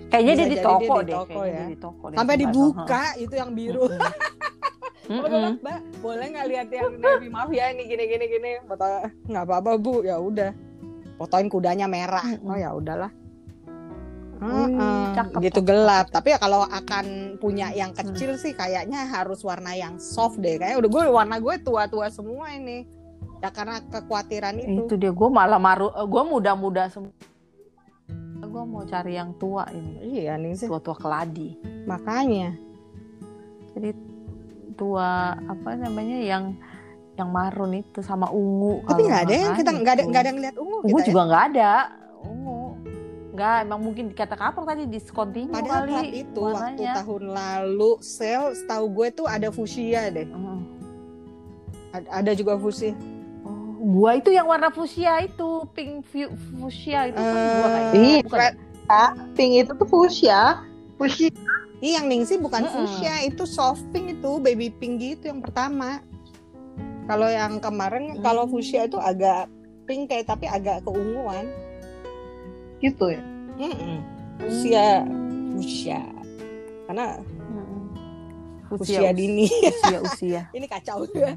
kayaknya Bisa dia di toko dia di deh toko kayaknya ya. dia di toko deh, sampai dibuka itu yang biru. Mm-mm. Mbak, mbak, mbak, boleh nggak lihat yang Navy maaf ya ini gini gini gini. Foto nggak apa apa bu. Ya udah. Fotoin kudanya merah. Oh ya udahlah. Hmm, Heeh, cakep, gitu cakep, gelap tapi ya kalau akan punya yang kecil sih kayaknya harus warna yang soft deh. Kayak udah gue warna gue tua-tua semua ini. Ya karena kekhawatiran itu. itu dia gue malah maru gue muda-muda semua gue mau cari yang tua ini iya nih sih tua-tua keladi makanya jadi tua apa namanya yang yang marun itu sama ungu tapi nggak ada yang kita nggak ada itu. nggak ada yang lihat ungu ungu kita ya. juga nggak ada ungu nggak emang mungkin kata kapur tadi discontinue Padahal kali saat itu waktu warnanya. tahun lalu sale setahu gue tuh ada fuchsia deh. Ada, ada juga fuchsia. Gua itu yang warna fuchsia itu pink fu- fuchsia itu kan gua kayaknya Ih, bukan red. Pink itu tuh fuchsia. Fuchsia. Ih yang Ningsi bukan Mm-mm. fuchsia itu soft pink itu baby pink gitu yang pertama. Kalau yang kemarin kalau Hmm. fuchsia itu agak pink kayak tapi agak keunguan. Gitu ya. Mm-mm. Fuchsia Hmm. fuchsia karena fuchsia dini. usia usia Ini kacau ya.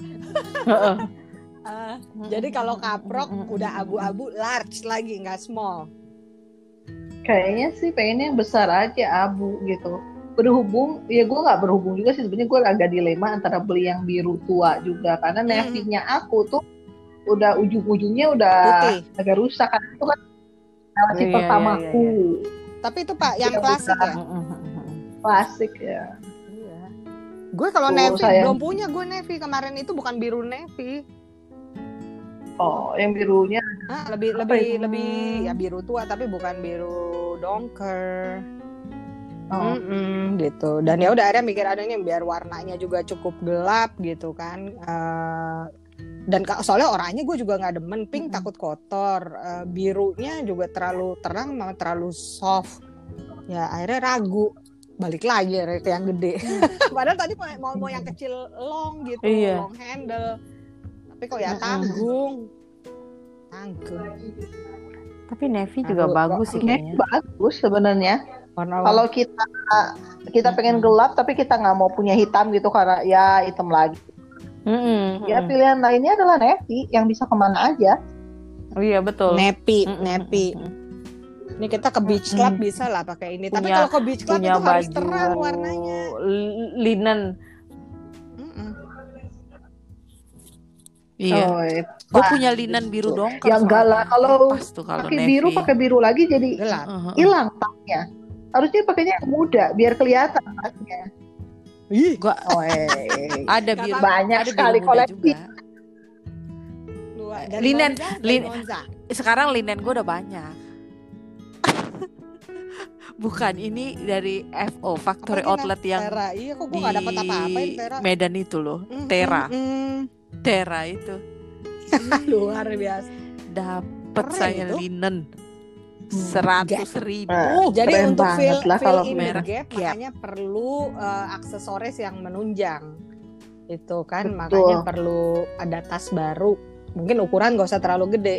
Ah, jadi kalau kaprok udah abu-abu large lagi nggak small. Kayaknya sih pengennya yang besar aja abu gitu. Berhubung, ya gue nggak berhubung juga sih sebenarnya gue agak dilema antara beli yang biru tua juga karena Hmm. navy-nya aku tuh udah ujung-ujungnya udah Putih. agak rusak kan itu kan nasi Iya, iya, pertamaku Tapi itu Pak yang Yang klasik udah- ya. klasik ya. Iya. Gue kalau Tuh, navy sayang. belum punya gue navy kemarin itu bukan biru navy. Oh, yang birunya Ah, lebih Apa lebih itu? lebih ya biru tua tapi bukan biru dongker. oh, Mm-mm, gitu. Dan ya udah akhirnya mikir adanya biar warnanya juga cukup gelap gitu kan. Eh, dan soalnya orangnya gue juga nggak demen pink Mm-mm. takut kotor. Eh, birunya juga terlalu terang sama terlalu soft. Ya akhirnya ragu balik lagi ke yang gede. Padahal tadi mau mau, mau yang kecil long gitu, Iya. long handle. Tapi kok ya tanggung. Tanggung. tapi navy juga Aku- bagus sih kayaknya bagus sebenarnya. Warna Kalau kita kita pengen gelap tapi kita nggak mau punya hitam gitu karena ya hitam lagi. Mm-mm, Ya pilihan lainnya adalah navy yang bisa ke mana aja. Oh iya betul nepi, Mm-mm, nepi. mm-mm. Ini kita ke beach club Mm-mm. bisa lah pakai ini. Tapi Punya- kalau ke beach club punya itu harus baju terang warnanya. li- linen iya Oh, gue punya linen biru dong Ya enggak lah, kalau pakai navy biru pakai biru lagi jadi hilang tasnya. Harusnya pakainya yang muda biar kelihatan tasnya. Ih, Oh, eh. ada biru. Banyak ada sekali koleksi. juga. Dari Linen, Monza, dari lin- Monza. sekarang linen gue udah banyak bukan ini dari FO Factory? Outlet yang Tera. Iya, kok gue di gak dapet apa-apa ya, Tera. Medan itu loh Mm, Tera mm, mm. Tera itu Luar biasa. dapet Keren saya itu. linen seratus ribu Ah, Jadi keren untuk fill, lah fill kalau in gap, Gap. makanya perlu eh, aksesoris yang menunjang. Itu kan Betul. makanya perlu ada tas baru. Mungkin ukuran gak usah terlalu gede.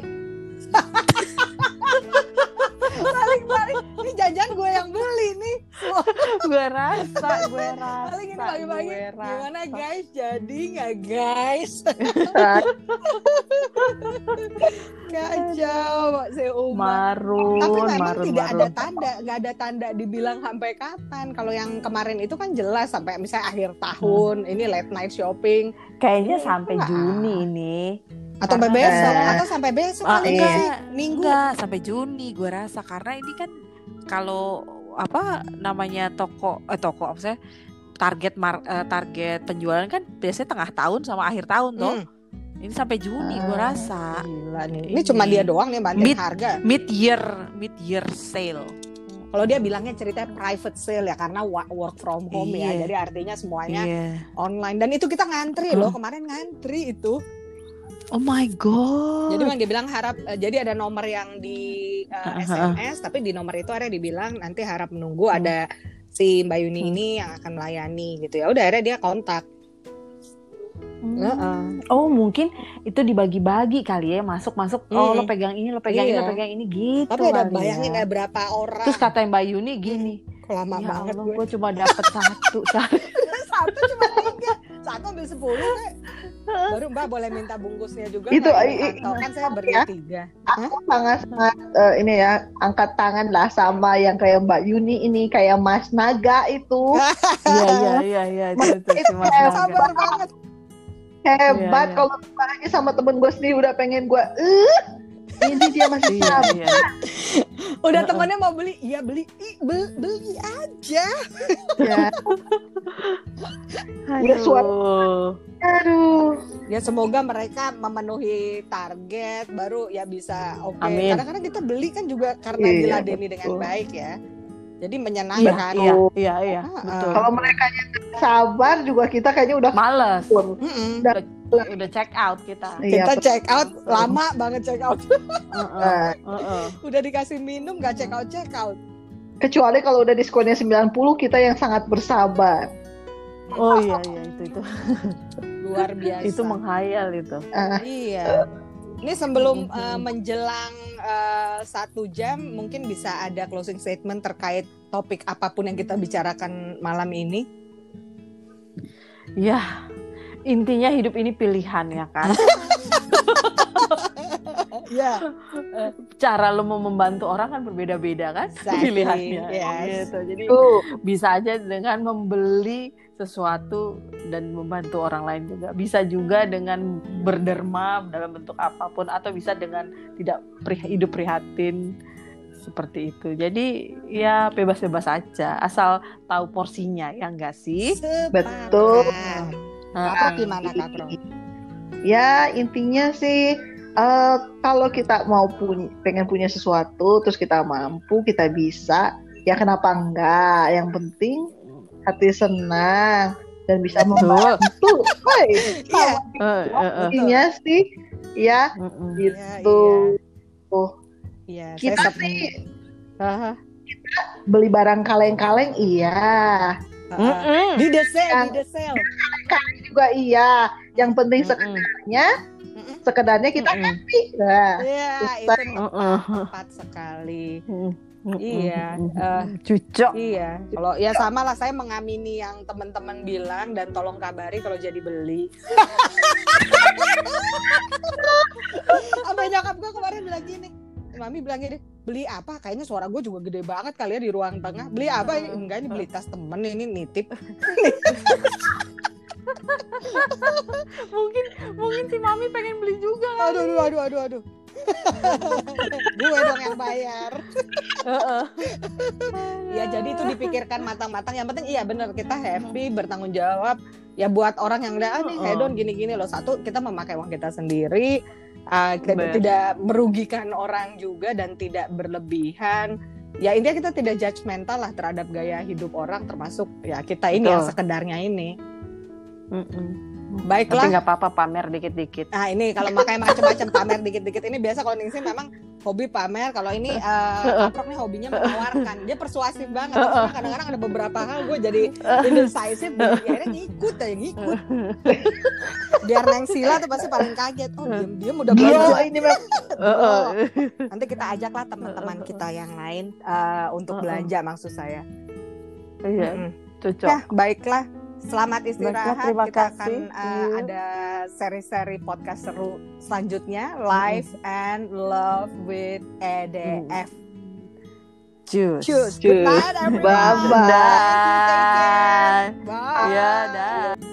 gue rasa gue rasa Paling ini pagi-pagi. Gimana guys? Jadi nggak guys? Kacau, Pak Seuma. marun Tapi memang marun tidak marun ada tanda, nggak ada tanda dibilang sampai kapan. Kalau yang kemarin itu kan jelas sampai misalnya akhir tahun, ini late night shopping, kayaknya Ini sampai enggak. Juni ini atau sampai besok, Eh. atau sampai besok Ah, kali iya. sih, minggu. enggak sampai Juni gue rasa karena ini kan kalau apa namanya toko eh toko apa sih target mar, eh, target penjualan kan biasanya tengah tahun sama akhir tahun tuh Hmm, ini sampai Juni gue Ah. rasa gila nih. Ini cuma dia doang nih banting Mid- harga. mid year mid year sale Kalau dia bilangnya ceritanya private sale ya karena work from home ya. Iya. Jadi artinya semuanya iya online dan itu kita ngantri loh. Kemarin ngantri itu. Oh my god Jadi memang dia bilang harap eh, jadi ada nomor yang di Heeh. SMS tapi di nomor itu ada dibilang nanti harap menunggu ada si Mbak Yuni ini yang akan melayani gitu ya udah akhirnya dia kontak Hmm. Heeh. Oh mungkin itu dibagi-bagi kali ya masuk masuk. Oh lo pegang ini lo pegang ini Iya. lo pegang ini gitu. tapi ada kali bayangin ya. ada berapa orang Terus kata Mbak Yuni gini. Kok lama ya banget Allah, gue gue cuma dapet satu. satu cuma tiga satu ambil sepuluh baru mbak boleh minta bungkusnya juga Itu, nggak? i- i- Atau kan saya beri ya. tiga Aku sangat sangat eh, ini ya angkat tangan lah sama yang kayak Mbak Yuni ini kayak Mas Naga itu Iya iya iya iya itu itu Itu Mas Naga. sabar banget hebat Iya, iya. kalau lagi sama temen gue sendiri udah pengen gue eh ini dia masih Iya sabar iya. Udah temennya mau beli? Iya beli. Ih, beli, beli aja. Ya. Udah suara- Aduh. Aduh, ya semoga mereka memenuhi target baru ya bisa oke. Amin. kadang-kadang kita beli kan juga karena Iya, diladeni dengan betul. baik ya. Jadi Iya menyenangkan iya. iya iya. Ah, betul. kalau mereka sabar juga kita kayaknya udah Males. Udah check out kita. Iya, kita betul. check out lama banget check out Heeh, Nah, heeh. udah dikasih minum gak check out check out kecuali kalau udah diskonnya 90 kita yang sangat bersabar. Oh iya iya itu itu. luar biasa Itu menghayal itu. Ah, Iya. Ini sebelum eh, menjelang eh, satu jam, mungkin bisa ada closing statement terkait topik apa pun yang kita bicarakan malam ini. Ya, intinya hidup ini pilihan ya kan. Ya, Cara lo mau membantu orang kan berbeda-beda kan Exactly, pilihannya. yes. Gitu. Jadi tuh. bisa aja dengan membeli sesuatu dan membantu orang lain juga. Bisa juga dengan berderma dalam bentuk apa pun atau bisa dengan tidak pri- hidup prihatin seperti itu. Jadi ya bebas-bebas aja asal tahu porsinya ya enggak sih? Betul. Sepakat. Kak gimana Kak Pro? Ya intinya sih eh, kalau kita mau punya pengen punya sesuatu terus kita mampu kita bisa ya kenapa enggak yang penting hati senang dan bisa membantu. Woi, Iya. Eh. intinya sih ya. Iya, gitu. Iya, Kita saya sep- sih Haha. beli barang kaleng-kaleng iya, Haha. Mm-mm. Di the sale, di the sale. Juga iya. Yang penting sekedarnya Mm-mm. sekedarnya kita Mm-mm. happy. Nah, Iya, itu tepat sekali. Iya, Mm-mm. eh, Cucok. Iya, kalau ya sama lah saya mengamini yang teman-teman bilang dan tolong kabari kalau jadi beli. Apa nyokap gue kemarin bilang gini, Mami bilang gini, beli apa? Kayaknya suara gue juga gede banget kali ya di ruang tengah. Beli apa? Enggak ini beli tas temen ini nitip. mungkin mungkin si mami pengen beli juga Aduh, aduh, aduh, aduh, aduh. gue dong yang bayar. Heeh. Ya jadi itu dipikirkan matang-matang. Yang penting iya bener kita happy, bertanggung jawab. Ya buat orang yang udah ah, nih hedon gini-gini loh. Satu kita memakai uang kita sendiri. kita Betul. tidak merugikan orang juga dan tidak berlebihan. Ya intinya kita tidak judgmental lah terhadap gaya hidup orang termasuk ya kita ini Betul. yang sekedarnya ini. Mm-mm. tapi Baiklah. nggak apa-apa pamer dikit-dikit Nah ini kalau makai macam-macam pamer dikit-dikit ini biasa kalau Ningsih memang hobi pamer. Kalau ini eh Aprok nih hobinya menawarkan. Dia persuasif banget. Kadang-kadang ada beberapa hal gue jadi indecisive. dan Akhirnya ngikut ya ngikut. Biar Neng Sila tuh pasti paling kaget. Oh diam-diam udah Bro, belanja. ini memang Heeh. Nanti kita ajaklah teman-teman kita yang lain eh, untuk belanja maksud saya. iya cocok Ya baiklah. Selamat istirahat. terima kita kasih. akan uh, Iya. ada seri-seri podcast seru selanjutnya, Life and Love with EDF. Good night, everyone. Thank you, take care. Dah. Bye. Ya, dah.